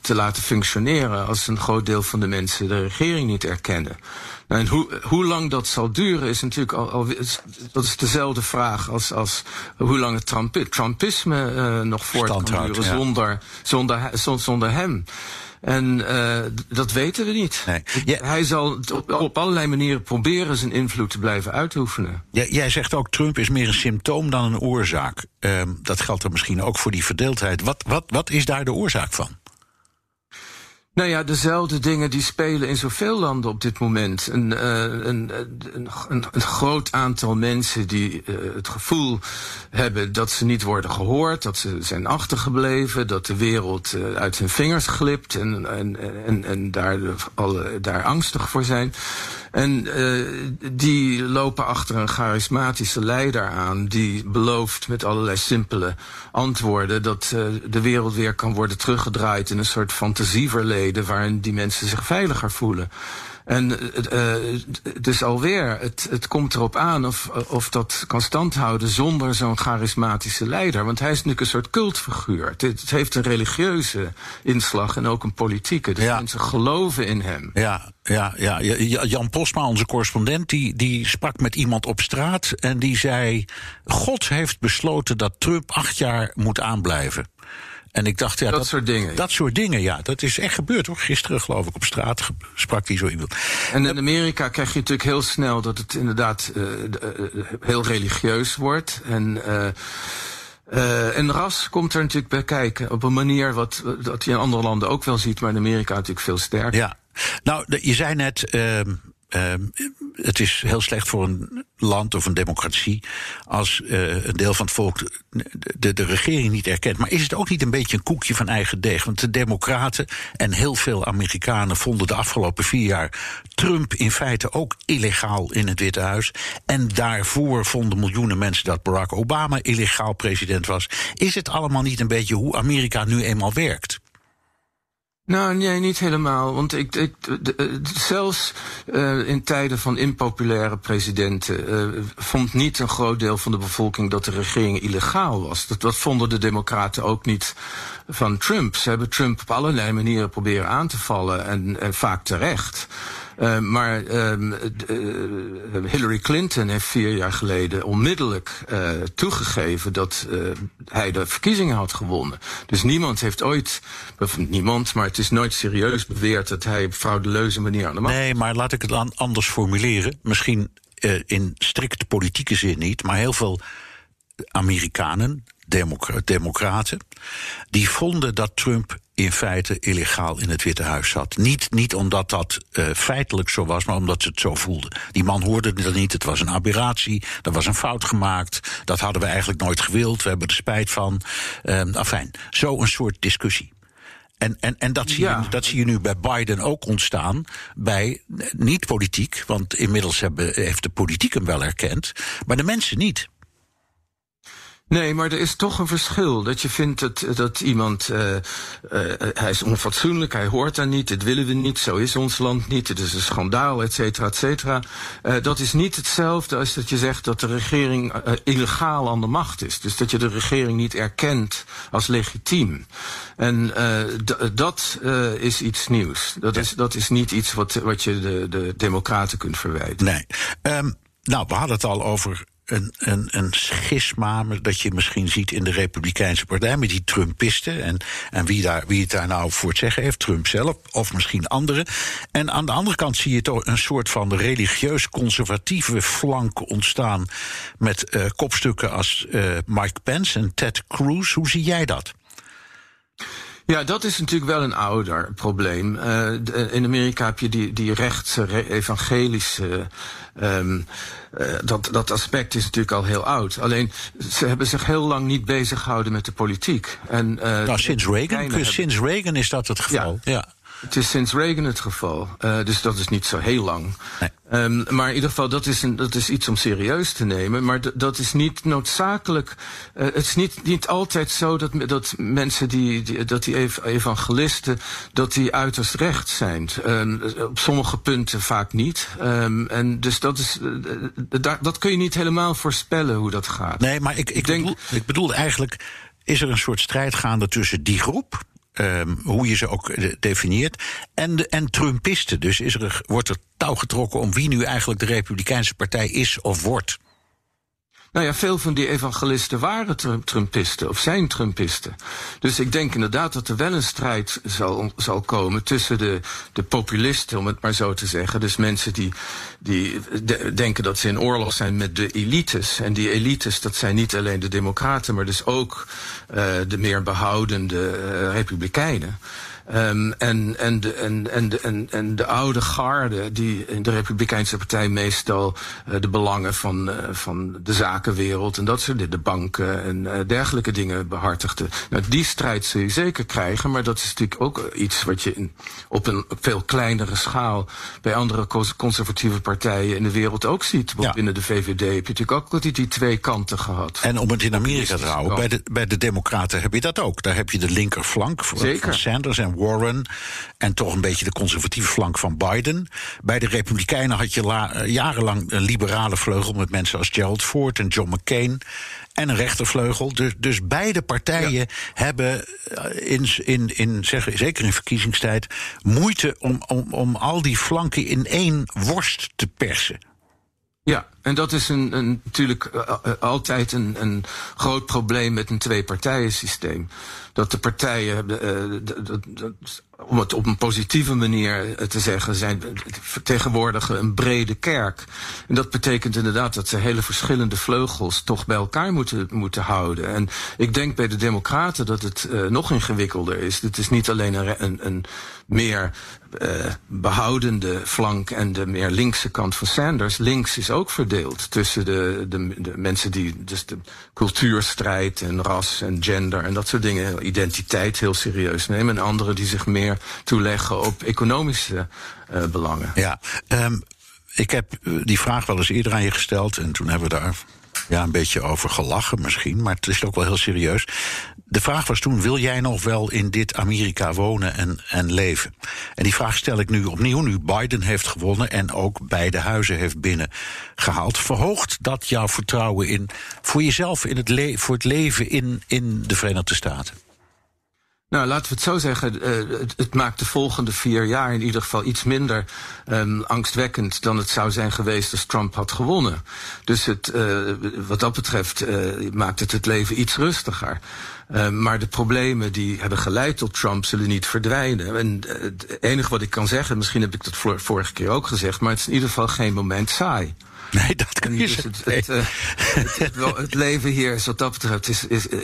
te laten functioneren als een groot deel van de mensen de regering niet erkennen. Nou, en hoe, hoe lang dat zal duren is natuurlijk al, al dat is dezelfde vraag als, als hoe lang het Trump, Trumpisme nog voort kan duren ja. zonder, zonder, zonder hem. En uh, dat weten we niet. Nee. Ja. Hij zal op, op, allerlei manieren proberen zijn invloed te blijven uitoefenen. Ja, jij zegt ook Trump is meer een symptoom dan een oorzaak. Uh, dat geldt er misschien ook voor die verdeeldheid. Wat, wat, wat is daar de oorzaak van? Nou ja, dezelfde dingen die spelen in zoveel landen op dit moment. Een, uh, een, een, een, groot aantal mensen die uh, het gevoel hebben dat ze niet worden gehoord, dat ze zijn achtergebleven, dat de wereld uh, uit hun vingers glipt en, en, en, en daar, alle, daar angstig voor zijn. En die lopen achter een charismatische leider aan die belooft met allerlei simpele antwoorden dat de wereld weer kan worden teruggedraaid in een soort fantasieverleden waarin die mensen zich veiliger voelen. En uh, dus alweer, het, het komt erop aan of, of dat kan standhouden zonder zo'n charismatische leider. Want hij is natuurlijk een soort cultfiguur. Het, het heeft een religieuze inslag en ook een politieke. Dus ja. mensen geloven in hem. Ja, ja, ja. Jan Posma, onze correspondent, die, die sprak met iemand op straat en die zei: God heeft besloten dat Trump acht jaar moet aanblijven. En ik dacht, ja, dat, dat, soort dingen. Dat soort dingen, ja. Dat is echt gebeurd hoor. Gisteren, geloof ik, op straat sprak hij zo iemand. En in Amerika krijg je natuurlijk heel snel dat het inderdaad uh, heel religieus wordt. En. Uh, uh, en ras komt er natuurlijk bij kijken. Op een manier wat, dat je in andere landen ook wel ziet, maar in Amerika natuurlijk veel sterker. Ja, nou, je zei net. Uh, uh, het is heel slecht voor een land of een democratie als uh, een deel van het volk de, de, regering niet erkent. Maar is het ook niet een beetje een koekje van eigen deeg? Want de Democraten en heel veel Amerikanen vonden de afgelopen vier jaar Trump in feite ook illegaal in het Witte Huis. En daarvoor vonden miljoenen mensen dat Barack Obama illegaal president was. Is het allemaal niet een beetje hoe Amerika nu eenmaal werkt? Nou, nee, niet helemaal. Want ik, ik de, zelfs uh, in tijden van impopulaire presidenten uh, vond niet een groot deel van de bevolking dat de regering illegaal was. Dat, dat vonden de democraten ook niet van Trump. Ze hebben Trump op allerlei manieren proberen aan te vallen en, en vaak terecht. Uh, maar uh, Hillary Clinton heeft vier jaar geleden onmiddellijk uh, toegegeven dat hij de verkiezingen had gewonnen. Dus niemand heeft ooit, of niemand, maar het is nooit serieus beweerd dat hij op fraudeleuze manier aan de macht Nee, maar laat ik het dan anders formuleren. Misschien in strikte politieke zin niet, maar heel veel Amerikanen, democraten, die vonden dat Trump in feite illegaal in het Witte Huis zat. Niet, niet omdat dat uh, feitelijk zo was, maar omdat ze het zo voelden. Die man hoorde het niet, het was een aberratie, er was een fout gemaakt, dat hadden we eigenlijk nooit gewild, we hebben er spijt van. Uh, afijn, zo een soort discussie. En, en, en dat, zie ja. je, dat zie je nu bij Biden ook ontstaan. Bij niet politiek, want inmiddels hebben, heeft de politiek hem wel erkend, maar de mensen niet. Nee, maar er is toch een verschil. Dat je vindt dat, dat iemand, uh, uh, hij is onfatsoenlijk, hij hoort daar niet, dit willen we niet, zo is ons land niet, het is een schandaal, et cetera, et cetera. Uh, dat is niet hetzelfde als dat je zegt dat de regering illegaal aan de macht is. Dus dat je de regering niet erkent als legitiem. En dat is iets nieuws. Dat, is, dat is niet iets wat, wat je de, de democraten kunt verwijten. Nee. Um, nou, we hadden het al over een, een, een schisma dat je misschien ziet in de Republikeinse Partij met die Trumpisten. En, en wie, daar, wie het daar nou voor het zeggen heeft, Trump zelf of misschien anderen. En aan de andere kant zie je toch een soort van religieus-conservatieve flank ontstaan. met uh, kopstukken als uh, Mike Pence en Ted Cruz. Hoe zie jij dat? Ja, dat is natuurlijk wel een ouder probleem. Uh, in Amerika heb je die, die rechtse, evangelische. Um, uh, dat, dat aspect is natuurlijk al heel oud. Alleen ze hebben zich heel lang niet bezig gehouden met de politiek. En, uh, nou, sinds Reagan, sinds Reagan is dat het geval. Ja. ja. Het is sinds Reagan het geval. Uh, dus dat is niet zo heel lang. Nee. Um, maar in ieder geval, dat is, een, dat is iets om serieus te nemen. Maar dat is niet noodzakelijk. Uh, het is niet, niet altijd zo dat, dat mensen die, die dat die ev evangelisten, dat die uiterst recht zijn. Um, op sommige punten vaak niet. Um, en dus dat is. Uh, dat, dat kun je niet helemaal voorspellen hoe dat gaat. Nee, maar ik, ik, ik denk, bedoel, ik bedoel eigenlijk. Is er een soort strijd gaande tussen die groep, Um, hoe je ze ook definieert. En, de, en Trumpisten. Dus is er, wordt er touw getrokken om wie nu eigenlijk de Republikeinse Partij is of wordt. Nou ja, veel van die evangelisten waren Trumpisten of zijn Trumpisten. Dus ik denk inderdaad dat er wel een strijd zal, zal komen tussen de, de populisten, om het maar zo te zeggen. Dus mensen die, die de, denken dat ze in oorlog zijn met de elites. En die elites, dat zijn niet alleen de democraten, maar dus ook uh, de meer behoudende uh, republikeinen. Um, en, en, de, en, en, de, en, en de oude garde, die in de Republikeinse Partij meestal uh, de belangen van, uh, van de zakenwereld en dat soort dingen, de banken en uh, dergelijke dingen behartigde. Nou, die strijd zul je zeker krijgen, maar dat is natuurlijk ook iets wat je in, op een veel kleinere schaal bij andere conservatieve partijen in de wereld ook ziet. Ja. Binnen de VVD heb je natuurlijk ook altijd die twee kanten gehad. En om het in Amerika te houden, bij de, bij de Democraten heb je dat ook. Daar heb je de linkerflank van Sanders en Warren en toch een beetje de conservatieve flank van Biden. Bij de Republikeinen had je la, jarenlang een liberale vleugel met mensen als Gerald Ford en John McCain. En een rechtervleugel. Dus, dus beide partijen ja. hebben in, in, in, zeg, zeker in verkiezingstijd moeite om, om, om al die flanken in één worst te persen. Ja, en dat is een, een, natuurlijk uh, uh, altijd een, een groot probleem met een twee-partijen-systeem. Dat de partijen, uh, om het op een positieve manier te zeggen, zijn vertegenwoordigen een brede kerk. En dat betekent inderdaad dat ze hele verschillende vleugels toch bij elkaar moeten, moeten houden. En ik denk bij de Democraten dat het nog ingewikkelder is. Het is niet alleen een, een, een meer behoudende flank en de meer linkse kant van Sanders. Links is ook verdeeld tussen de, de, de, mensen die dus de cultuurstrijd en ras en gender en dat soort dingen, identiteit heel serieus nemen. En anderen die zich meer toeleggen op economische uh, belangen. Ja, um, ik heb die vraag wel eens eerder aan je gesteld en toen hebben we daar ja, een beetje over gelachen misschien, maar het is ook wel heel serieus. De vraag was toen: wil jij nog wel in dit Amerika wonen en, en leven? En die vraag stel ik nu opnieuw, nu Biden heeft gewonnen en ook beide huizen heeft binnengehaald. Verhoogt dat jouw vertrouwen in voor jezelf, in het voor het leven in, in de Verenigde Staten? Nou, laten we het zo zeggen. Uh, het, maakt de volgende vier jaar in ieder geval iets minder um, angstwekkend dan het zou zijn geweest als Trump had gewonnen. Dus het, uh, wat dat betreft uh, maakt het het leven iets rustiger. Uh, maar de problemen die hebben geleid tot Trump zullen niet verdwijnen. En het enige wat ik kan zeggen, misschien heb ik dat vorige keer ook gezegd, maar het is in ieder geval geen moment saai. Nee, dat kan dus het, het, uh, het, het, leven hier is wat dat betreft, is, is, uh,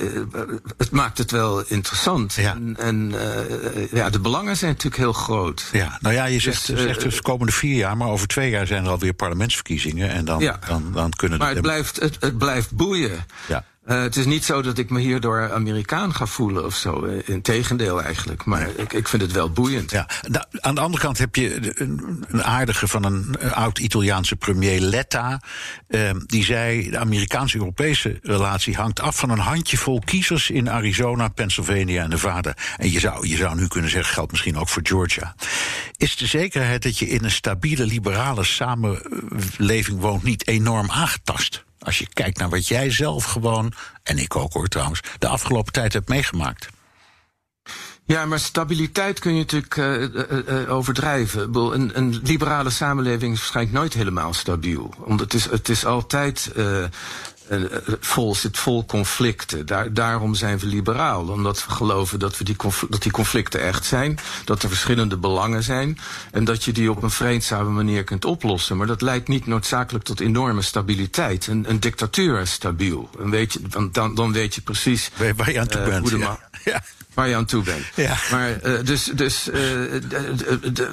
het maakt het wel interessant. Ja. En, en uh, ja, de belangen zijn natuurlijk heel groot. Ja, nou ja, je zegt dus, zegt dus komende vier jaar, maar over twee jaar zijn er alweer parlementsverkiezingen. En dan, ja. dan, dan kunnen Maar het blijft, het, het blijft boeien. Ja. Uh, het is niet zo dat ik me hierdoor Amerikaan ga voelen of zo. Integendeel eigenlijk. Maar ik, ik vind het wel boeiend. Ja. Aan de andere kant heb je een, aardige van een oud-Italiaanse premier Letta. Uh, die zei: de Amerikaanse-Europese relatie hangt af van een handjevol kiezers in Arizona, Pennsylvania en Nevada. En je zou, je zou nu kunnen zeggen: geldt misschien ook voor Georgia. Is de zekerheid dat je in een stabiele, liberale samenleving woont niet enorm aangetast? Als je kijkt naar wat jij zelf gewoon, en ik ook hoor trouwens, de afgelopen tijd hebt meegemaakt. Ja, maar stabiliteit kun je natuurlijk uh, uh, uh, overdrijven. Een, een, liberale samenleving is waarschijnlijk nooit helemaal stabiel. Omdat het is, het is altijd vol, zit vol conflicten. Daar, daarom zijn we liberaal. Omdat we geloven dat, we die, dat die conflicten echt zijn. Dat er verschillende belangen zijn. En dat je die op een vreedzame manier kunt oplossen. Maar dat leidt niet noodzakelijk tot enorme stabiliteit. Een, een dictatuur is stabiel. En weet je, dan, dan weet je precies waar je aan toe bent. De ja. ja waar je aan toe bent. Ja. Maar uh, dus, dus uh,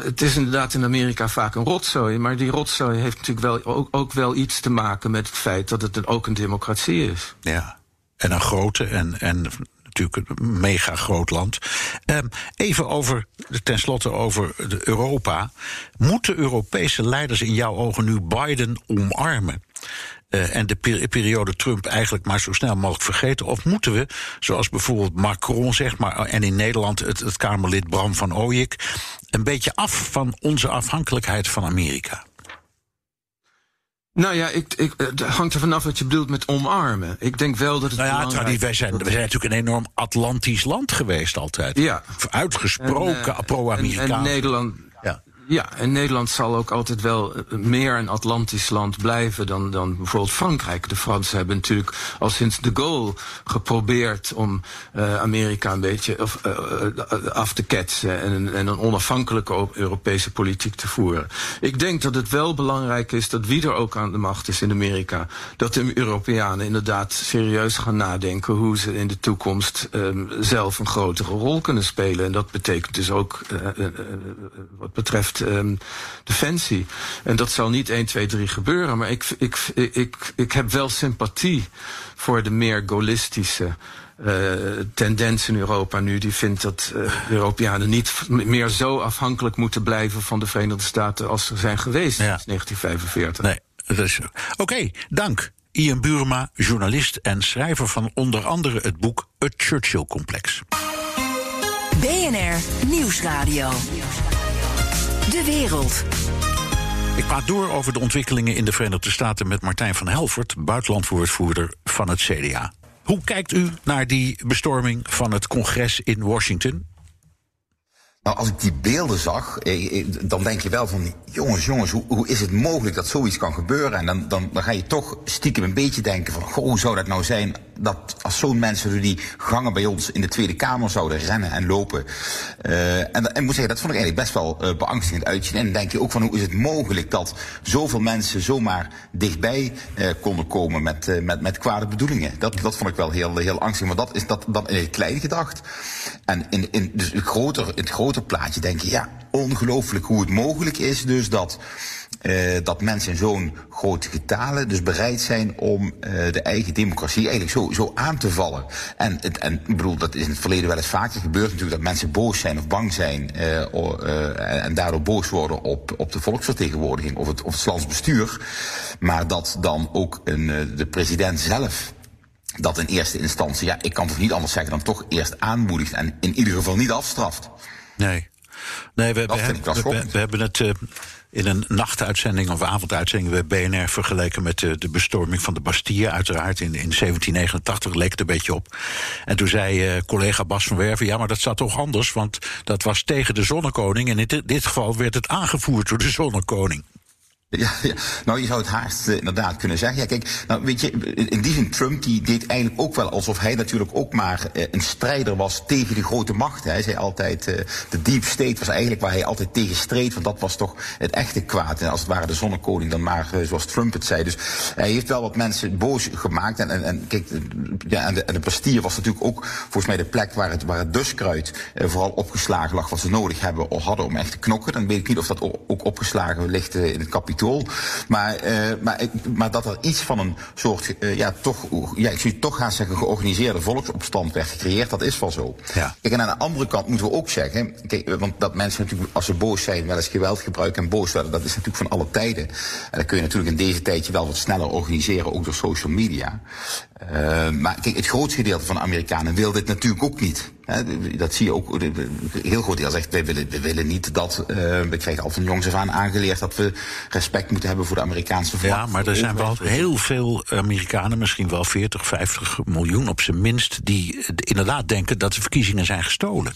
het is inderdaad in Amerika vaak een rotzooi, maar die rotzooi heeft natuurlijk wel, ook, ook wel iets te maken met het feit dat het een, ook een democratie is. Ja, en een grote en, en natuurlijk een mega groot land. Ehm, even over, tenslotte over Europa. Moeten Europese leiders in jouw ogen nu Biden omarmen? Uh, en de periode Trump eigenlijk maar zo snel mogelijk vergeten? Of moeten we, zoals bijvoorbeeld Macron zegt, maar, en in Nederland het, het Kamerlid Bram van Ooyek, een beetje af van onze afhankelijkheid van Amerika? Nou ja, ik, ik, het hangt er vanaf wat je bedoelt met omarmen. Ik denk wel dat het. Nou ja, belangrijk... wij, zijn, wij zijn natuurlijk een enorm Atlantisch land geweest altijd. Ja. Uitgesproken uh, pro-Amerikaans. En, en, Nederland. Ja. En Nederland zal ook altijd wel eh, meer een Atlantisch land blijven dan, dan bijvoorbeeld Frankrijk. De Fransen hebben natuurlijk al sinds de Gaulle geprobeerd om uh, Amerika een beetje of, uh, af te ketsen en, en, een onafhankelijke Europese politiek te voeren. Ik denk dat het wel belangrijk is dat wie er ook aan de macht is in Amerika, dat de Europeanen inderdaad serieus gaan nadenken hoe ze in de toekomst um, zelf een grotere rol kunnen spelen. En dat betekent dus ook wat betreft um, defensie. En dat zal niet 1, 2, 3 gebeuren. Maar ik, ik, ik, ik heb wel sympathie voor de meer gaullistische uh, tendens in Europa nu. Die vindt dat uh, Europeanen niet meer zo afhankelijk moeten blijven van de Verenigde Staten als ze zijn geweest ja. sinds 1945. Nee, dus, Oké, okay, dank. Ian Burma, journalist en schrijver van onder andere het boek Het Churchill-complex. BNR Nieuwsradio. De wereld. Ik praat door over de ontwikkelingen in de Verenigde Staten met Martijn van Helvert, buitenlandwoordvoerder van het CDA. Hoe kijkt u naar die bestorming van het congres in Washington? Nou, als ik die beelden zag, eh, eh, dan denk je wel van, jongens, jongens, hoe, hoe is het mogelijk dat zoiets kan gebeuren? En dan, dan, dan ga je toch stiekem een beetje denken van, goh, hoe zou dat nou zijn dat als zo'n mensen die gangen bij ons in de Tweede Kamer zouden rennen en lopen. Uh, en, en moet zeggen, dat vond ik eigenlijk best wel uh, beangstigend uitzien. En dan denk je ook van hoe is het mogelijk dat zoveel mensen zomaar dichtbij uh, konden komen met, met, met kwade bedoelingen. Dat, dat vond ik wel heel, heel angstig. Maar dat is dat, dat in het klein gedacht. En in, in dus het, groter, het groter plaatje denk je, ja, ongelooflijk hoe het mogelijk is dus dat uh, dat mensen in zo'n grote getalen dus bereid zijn om uh, de eigen democratie eigenlijk zo, zo aan te vallen. En, het, en ik bedoel, dat is in het verleden wel eens vaker gebeurd natuurlijk, dat mensen boos zijn of bang zijn uh, en daardoor boos worden op, op de volksvertegenwoordiging of het, of het landsbestuur. Maar dat dan ook een, de president zelf dat in eerste instantie, ja, ik kan toch niet anders zeggen dan toch eerst aanmoedigt en in ieder geval niet afstraft. Nee. Nee, we, we, we, we hebben het uh, in een nachtuitzending of avonduitzending bij BNR vergeleken met de, de bestorming van de Bastille, uiteraard in, in 1789, leek het een beetje op. En toen zei uh, collega Bas van Werven, ja, maar dat zat toch anders, want dat was tegen de zonnekoning en in dit, dit geval werd het aangevoerd door de zonnekoning. Ja, ja, nou je zou het haast uh, inderdaad kunnen zeggen. Ja, kijk, nou weet je, in die zin Trump die deed eigenlijk ook wel alsof hij natuurlijk ook maar uh, een strijder was tegen de grote macht. Hij zei altijd, uh, de deep state was eigenlijk waar hij altijd tegen streed, want dat was toch het echte kwaad. En als het ware de zonnekoning dan maar, zoals Trump het zei. Dus hij heeft wel wat mensen boos gemaakt. En, en, kijk, ja, en de, en was natuurlijk ook volgens mij de plek waar het, waar het duskruid vooral opgeslagen lag wat ze nodig hebben of hadden om echt te knokken. Dan weet ik niet of dat ook opgeslagen ligt in het kapitool. Maar, uh, maar, maar dat er iets van een soort, uh, ja, toch, ja, ik zou toch gaan zeggen, georganiseerde volksopstand werd gecreëerd, dat is wel zo. Ja. Kijk, en aan de andere kant moeten we ook zeggen, kijk, want dat mensen natuurlijk, als ze boos zijn, wel eens geweld gebruiken en boos worden, dat is natuurlijk van alle tijden. En dat kun je natuurlijk in deze tijd wel wat sneller organiseren, ook door social media. Uh, maar kijk, het grootste gedeelte van de Amerikanen wil dit natuurlijk ook niet. dat zie je ook. Heel groot deel zegt, wij willen, we willen niet dat. Uh, we krijgen al van jongs af aan aangeleerd dat we respect moeten hebben voor de Amerikaanse vlag. Ja, maar er zijn wel heel veel Amerikanen, misschien wel 40, 50 miljoen op zijn minst, die inderdaad denken dat de verkiezingen zijn gestolen.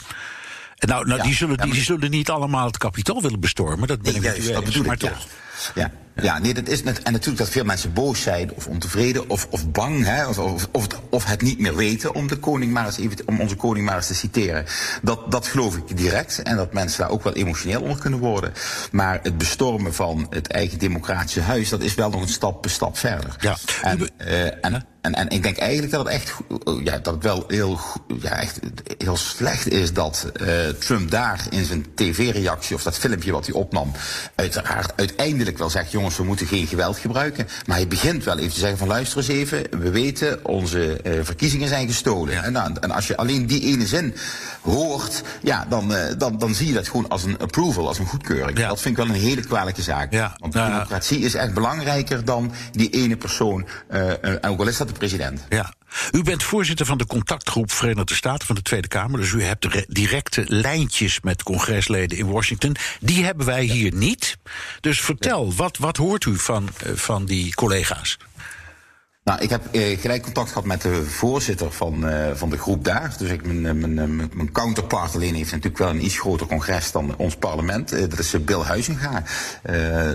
Nou, nou ja, die, zullen, die, die, zullen niet allemaal het kapitool willen bestormen, dat ben ik met u eens, maar toch. Ja. Ja, nee, dat is net, en natuurlijk dat veel mensen boos zijn of ontevreden of, of bang, hè, of, of, of, het, niet meer weten om, de koning maar eens even, om onze koning maar eens te citeren. Dat, dat geloof ik direct en dat mensen daar ook wel emotioneel onder kunnen worden. Maar het bestormen van het eigen democratische huis, dat is wel nog een stap, een stap verder. Ja. En, uh, en en, en ik denk eigenlijk dat het echt, ja, dat het wel heel, ja, echt heel slecht is dat uh, Trump daar in zijn tv-reactie of dat filmpje wat hij opnam, uiteraard uiteindelijk wel zegt: jongens, we moeten geen geweld gebruiken. Maar hij begint wel even te zeggen: van luister eens even, we weten, onze uh, verkiezingen zijn gestolen. En, en, als je alleen die ene zin hoort, ja, dan, uh, dan, dan zie je dat gewoon als een approval, als een goedkeuring. Ja. Dat vind ik wel een hele kwalijke zaak. Ja. Want democratie is echt belangrijker dan die ene persoon, ook al is dat de president. Ja. U bent voorzitter van de contactgroep Verenigde Staten van de Tweede Kamer. Dus u hebt directe lijntjes met congresleden in Washington. Die hebben wij hier niet. Dus vertel, wat, wat hoort u van, van die collega's? Nou, ik heb eh, gelijk contact gehad met de voorzitter van, uh, van de groep daar. Dus ik, mijn, mijn, mijn counterpart alleen heeft natuurlijk wel een iets groter congres dan ons parlement. Dat is Bill Huizinga,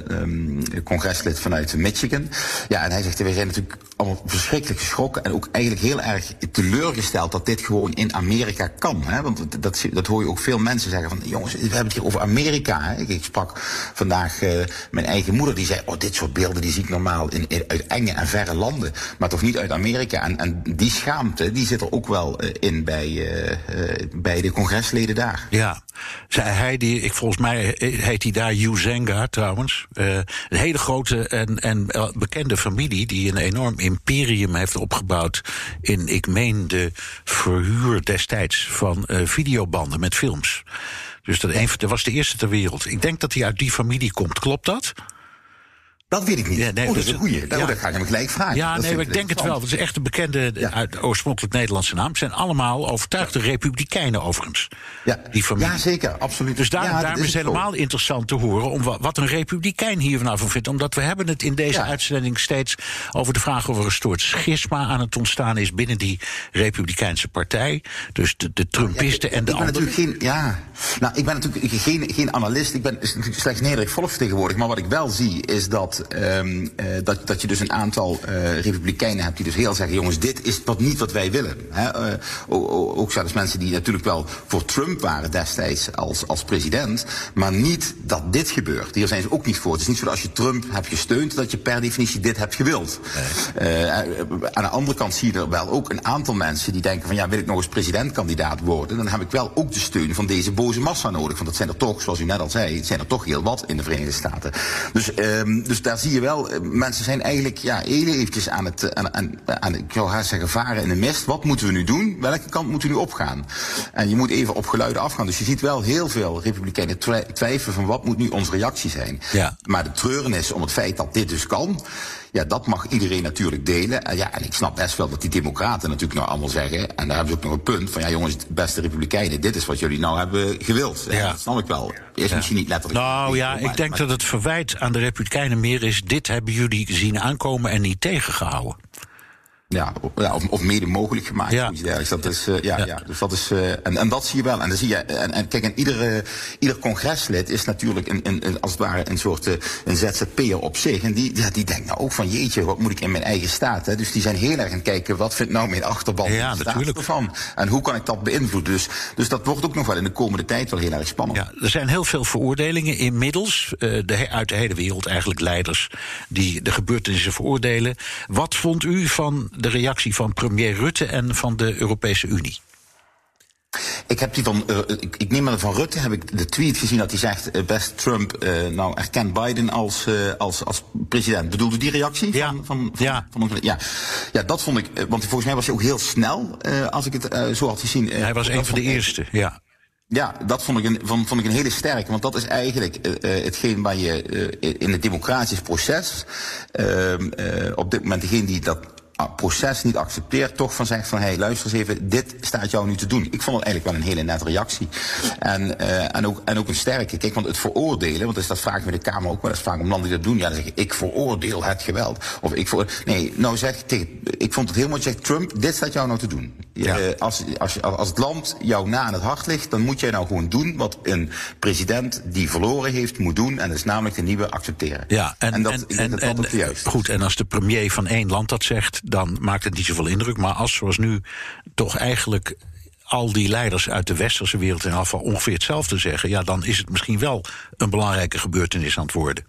um, congreslid vanuit Michigan. Ja, en hij zegt, wij zijn natuurlijk allemaal verschrikkelijk geschrokken en ook eigenlijk heel erg teleurgesteld dat dit gewoon in Amerika kan. Hè? Want dat, dat hoor je ook veel mensen zeggen van, jongens, we hebben het hier over Amerika. Hè? Ik, sprak vandaag mijn eigen moeder, die zei, oh, dit soort beelden die zie ik normaal in, uit enge en verre landen maar toch niet uit Amerika. En, en die schaamte, die zit er ook wel uh, in bij, uh, uh, bij de congresleden daar. Ja, zei hij die, ik, volgens mij heet hij daar Yuzenga trouwens. een hele grote en, en bekende familie die een enorm imperium heeft opgebouwd in, ik meen, de verhuur destijds van videobanden met films. Dus dat, een, dat was de eerste ter wereld. Ik denk dat hij uit die familie komt. Klopt dat? Dat weet ik niet. Ja, nee, oh, dat is een goeie. Nou, ja. Dat ga ik hem gelijk vragen. Ja, nee, maar ik denk het wel. Dat is echt een bekende, ja. uit oorspronkelijk Nederlandse naam. Het zijn allemaal overtuigde republikeinen overigens. Ja, die familie. ja zeker, absoluut. Dus daar, ja, daarom is het helemaal interessant te horen om wat een republikein hier vanaf van vindt. Omdat we hebben het in deze uitzending steeds over de vraag of er een soort schisma aan het ontstaan is binnen die republikeinse partij. Dus de, de Trumpisten en de ik ben. Natuurlijk geen, ja, nou, ik ben natuurlijk geen, geen analist. Ik ben slechts nederig volksvertegenwoordiger. Maar wat ik wel zie is dat um, uh, dat, dat je dus een aantal uh, republikeinen hebt die dus heel zeggen: jongens, dit is wat niet wat wij willen. Hè? Uh, ook zelfs mensen die natuurlijk wel voor Trump waren destijds als, als president, maar niet dat dit gebeurt. Hier zijn ze ook niet voor. Het is niet zo dat als je Trump hebt gesteund, dat je per definitie dit hebt gewild. Nee. aan de andere kant zie je er wel ook een aantal mensen die denken: van ja, wil ik nog eens presidentkandidaat worden, dan heb ik wel ook de steun van deze boze massa nodig. Want dat zijn er toch, zoals u net al zei, zijn er toch heel wat in de Verenigde Staten. Dus, um, dus daar zie je wel, mensen zijn eigenlijk ja, heel eventjes aan het, aan, aan, aan, ik zou haast zeggen, varen in de mist. Wat moeten we nu doen? Welke kant moeten we nu opgaan? En je moet even op geluiden afgaan. Dus je ziet wel heel veel republikeinen twijfelen van wat moet nu onze reactie zijn. Ja. Maar de treurenis om het feit dat dit dus kan, ja, dat mag iedereen natuurlijk delen. En, ja, en ik snap best wel dat die democraten natuurlijk nou allemaal zeggen, en daar hebben ze ook nog een punt, van ja jongens, beste republikeinen, dit is wat jullie nou hebben gewild. Ja. Dat snap ik wel. Is ja. misschien niet letterlijk. Nou ja, ik denk maar, dat het verwijt aan de republikeinen meer is, dit hebben jullie zien aankomen en niet tegengehouden. Ja, of, of mede mogelijk gemaakt. Ja. Dat is, uh, ja, ja. ja, Dus dat is, uh, en, en dat zie je wel. En dan zie je, en, en kijk, en iedere, ieder congreslid is natuurlijk een, een, een, als het ware een soort uh, een ZZP'er op zich. En die, ja, die denkt nou ook van jeetje, wat moet ik in mijn eigen staat? Hè? Dus die zijn heel erg aan het kijken, wat vindt nou mijn achterban ja, natuurlijk. ervan? En hoe kan ik dat beïnvloeden? Dus, dus dat wordt ook nog wel in de komende tijd wel heel erg spannend. Ja, er zijn heel veel veroordelingen inmiddels, de, uit de hele wereld eigenlijk leiders die de gebeurtenissen veroordelen. Wat vond u van de reactie van premier Rutte en van de Europese Unie? Ik heb die van, uh, ik, ik, neem maar van Rutte, heb ik de tweet gezien dat hij zegt, uh, best Trump, uh, nou erkent Biden als, als, als president. Bedoelde die reactie? Ja. Van, van, van, ja. Van, ja. ja, dat vond ik, want volgens mij was hij ook heel snel, als ik het zo had gezien. hij was een van de eerste, ja. Ja, dat vond ik een, vond, vond ik een hele sterke. Want dat is eigenlijk uh, hetgeen waar je uh, in het democratisch proces uh, op dit moment degene die dat proces niet accepteert, toch van zegt van hé, hey, luister eens even, dit staat jou nu te doen. Ik vond het eigenlijk wel een hele nette reactie. En, uh, en, ook, en ook een sterke. Kijk, want het veroordelen, want dus dat vraag ik me de Kamer ook wel eens vaak om landen die dat doen. Ja, dan zeggen ik veroordeel het geweld. Of ik voor. Nee, nou zeg tegen, ik vond het heel mooi, zegt Trump, dit staat jou nou te doen. Ja. Uh, als, als, als het land jou na aan het hart ligt, dan moet jij nou gewoon doen wat een president die verloren heeft moet doen. En dat is namelijk de nieuwe accepteren. Ja, en, en dat, en, en, dat, dat en, goed, en als de premier van één land dat zegt, dan maakt het niet zoveel indruk. Maar als zoals nu toch eigenlijk al die leiders uit de westerse wereld in afval ongeveer hetzelfde zeggen, ja, dan is het misschien wel een belangrijke gebeurtenis aan het worden.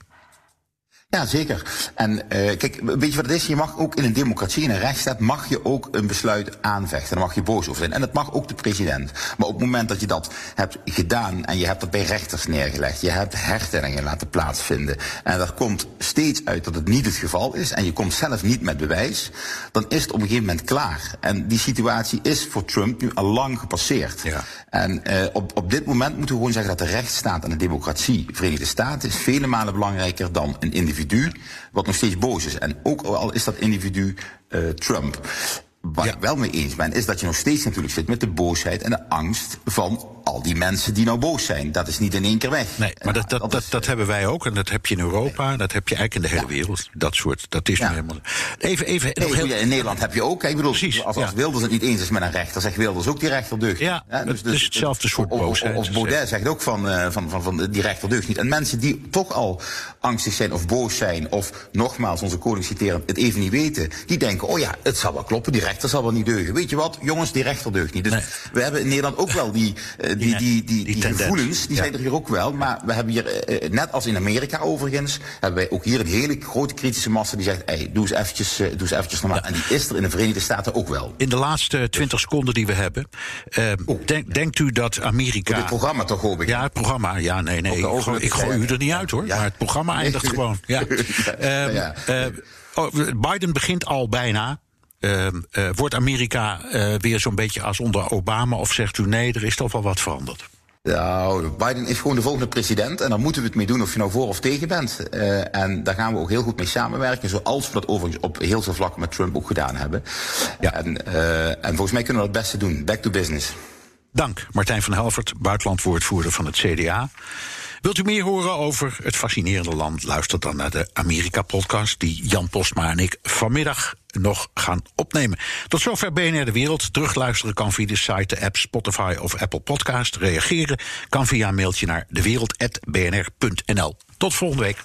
Ja, zeker. En eh, kijk, weet je wat het is? Je mag ook in een democratie, in een rechtsstaat, mag je ook een besluit aanvechten. Daar mag je boos over zijn. En dat mag ook de president. Maar op het moment dat je dat hebt gedaan en je hebt dat bij rechters neergelegd, je hebt hertellingen laten plaatsvinden en er komt steeds uit dat het niet het geval is en je komt zelf niet met bewijs, dan is het op een gegeven moment klaar. En die situatie is voor Trump nu al lang gepasseerd. Ja. En uh, op, op dit moment moeten we gewoon zeggen dat de rechtsstaat en de democratie, Verenigde Staten, is vele malen belangrijker dan een individu individu wat nog steeds boos is. En ook al is dat individu uh, Trump. Waar ja. ik wel mee eens ben, is dat je nog steeds natuurlijk zit met de boosheid en de angst van al die mensen die nou boos zijn. Dat is niet in één keer weg. Nee, maar dat, dat, dat, dat, dat hebben wij ook. En dat heb je in Europa. Dat heb je eigenlijk in de hele ja. wereld. Dat soort. Dat is ja. nu helemaal. Even, even. Nee, nog heel... In Nederland heb je ook. Ik bedoel, Precies, als, als Wilders het niet eens is met een rechter, zegt Wilders ook die rechter deugt. Ja, dus, dus, hetzelfde soort boosheid. Of, of Baudet zegt ook van, uh, van, van, van die rechter deugt niet. En mensen die toch al angstig zijn of boos zijn, of nogmaals, onze koning citeren, het even niet weten, die denken: oh ja, het zal wel kloppen, die rechter zal wel niet deugen. Weet je wat, jongens, die rechter deugt niet. Dus nee. we hebben in Nederland ook wel die, uh, die, die, die, die, die gevoelens, die ja. zijn er hier ook wel. Maar we hebben hier, uh, net als in Amerika overigens, hebben wij ook hier een hele grote kritische massa die zegt: hey, doe eens eventjes, uh, doe eens eventjes normaal. Ja. En die is er in de Verenigde Staten ook wel. In de laatste twintig seconden die we hebben, uh, oh. denk, denkt u dat Amerika. Het programma toch, hoop ik? Ja, het programma. Ja, nee, nee. Ik gooi, ik gooi u er niet uit hoor. Ja. Maar het programma eindigt gewoon. Ja. ja. Oh, Biden begint al bijna. Uh, uh, wordt Amerika uh, weer zo'n beetje als onder Obama? Of zegt u nee, er is toch wel wat veranderd? Nou, Biden is gewoon de volgende president en daar moeten we het mee doen of je nou voor of tegen bent. Uh, en daar gaan we ook heel goed mee samenwerken, zoals we dat overigens op heel veel vlakken met Trump ook gedaan hebben. Ja. En, en volgens mij kunnen we dat het beste doen. Back to business. Dank, Martijn van Helvert, buitenlandwoordvoerder van het CDA. Wilt u meer horen over het fascinerende land? Luister dan naar de Amerika-podcast die Jan Postma en ik vanmiddag nog gaan opnemen. Tot zover BNR De Wereld. Terugluisteren kan via de site, de app Spotify of Apple Podcast. Reageren kan via een mailtje naar dewereld.bnr.nl. Tot volgende week.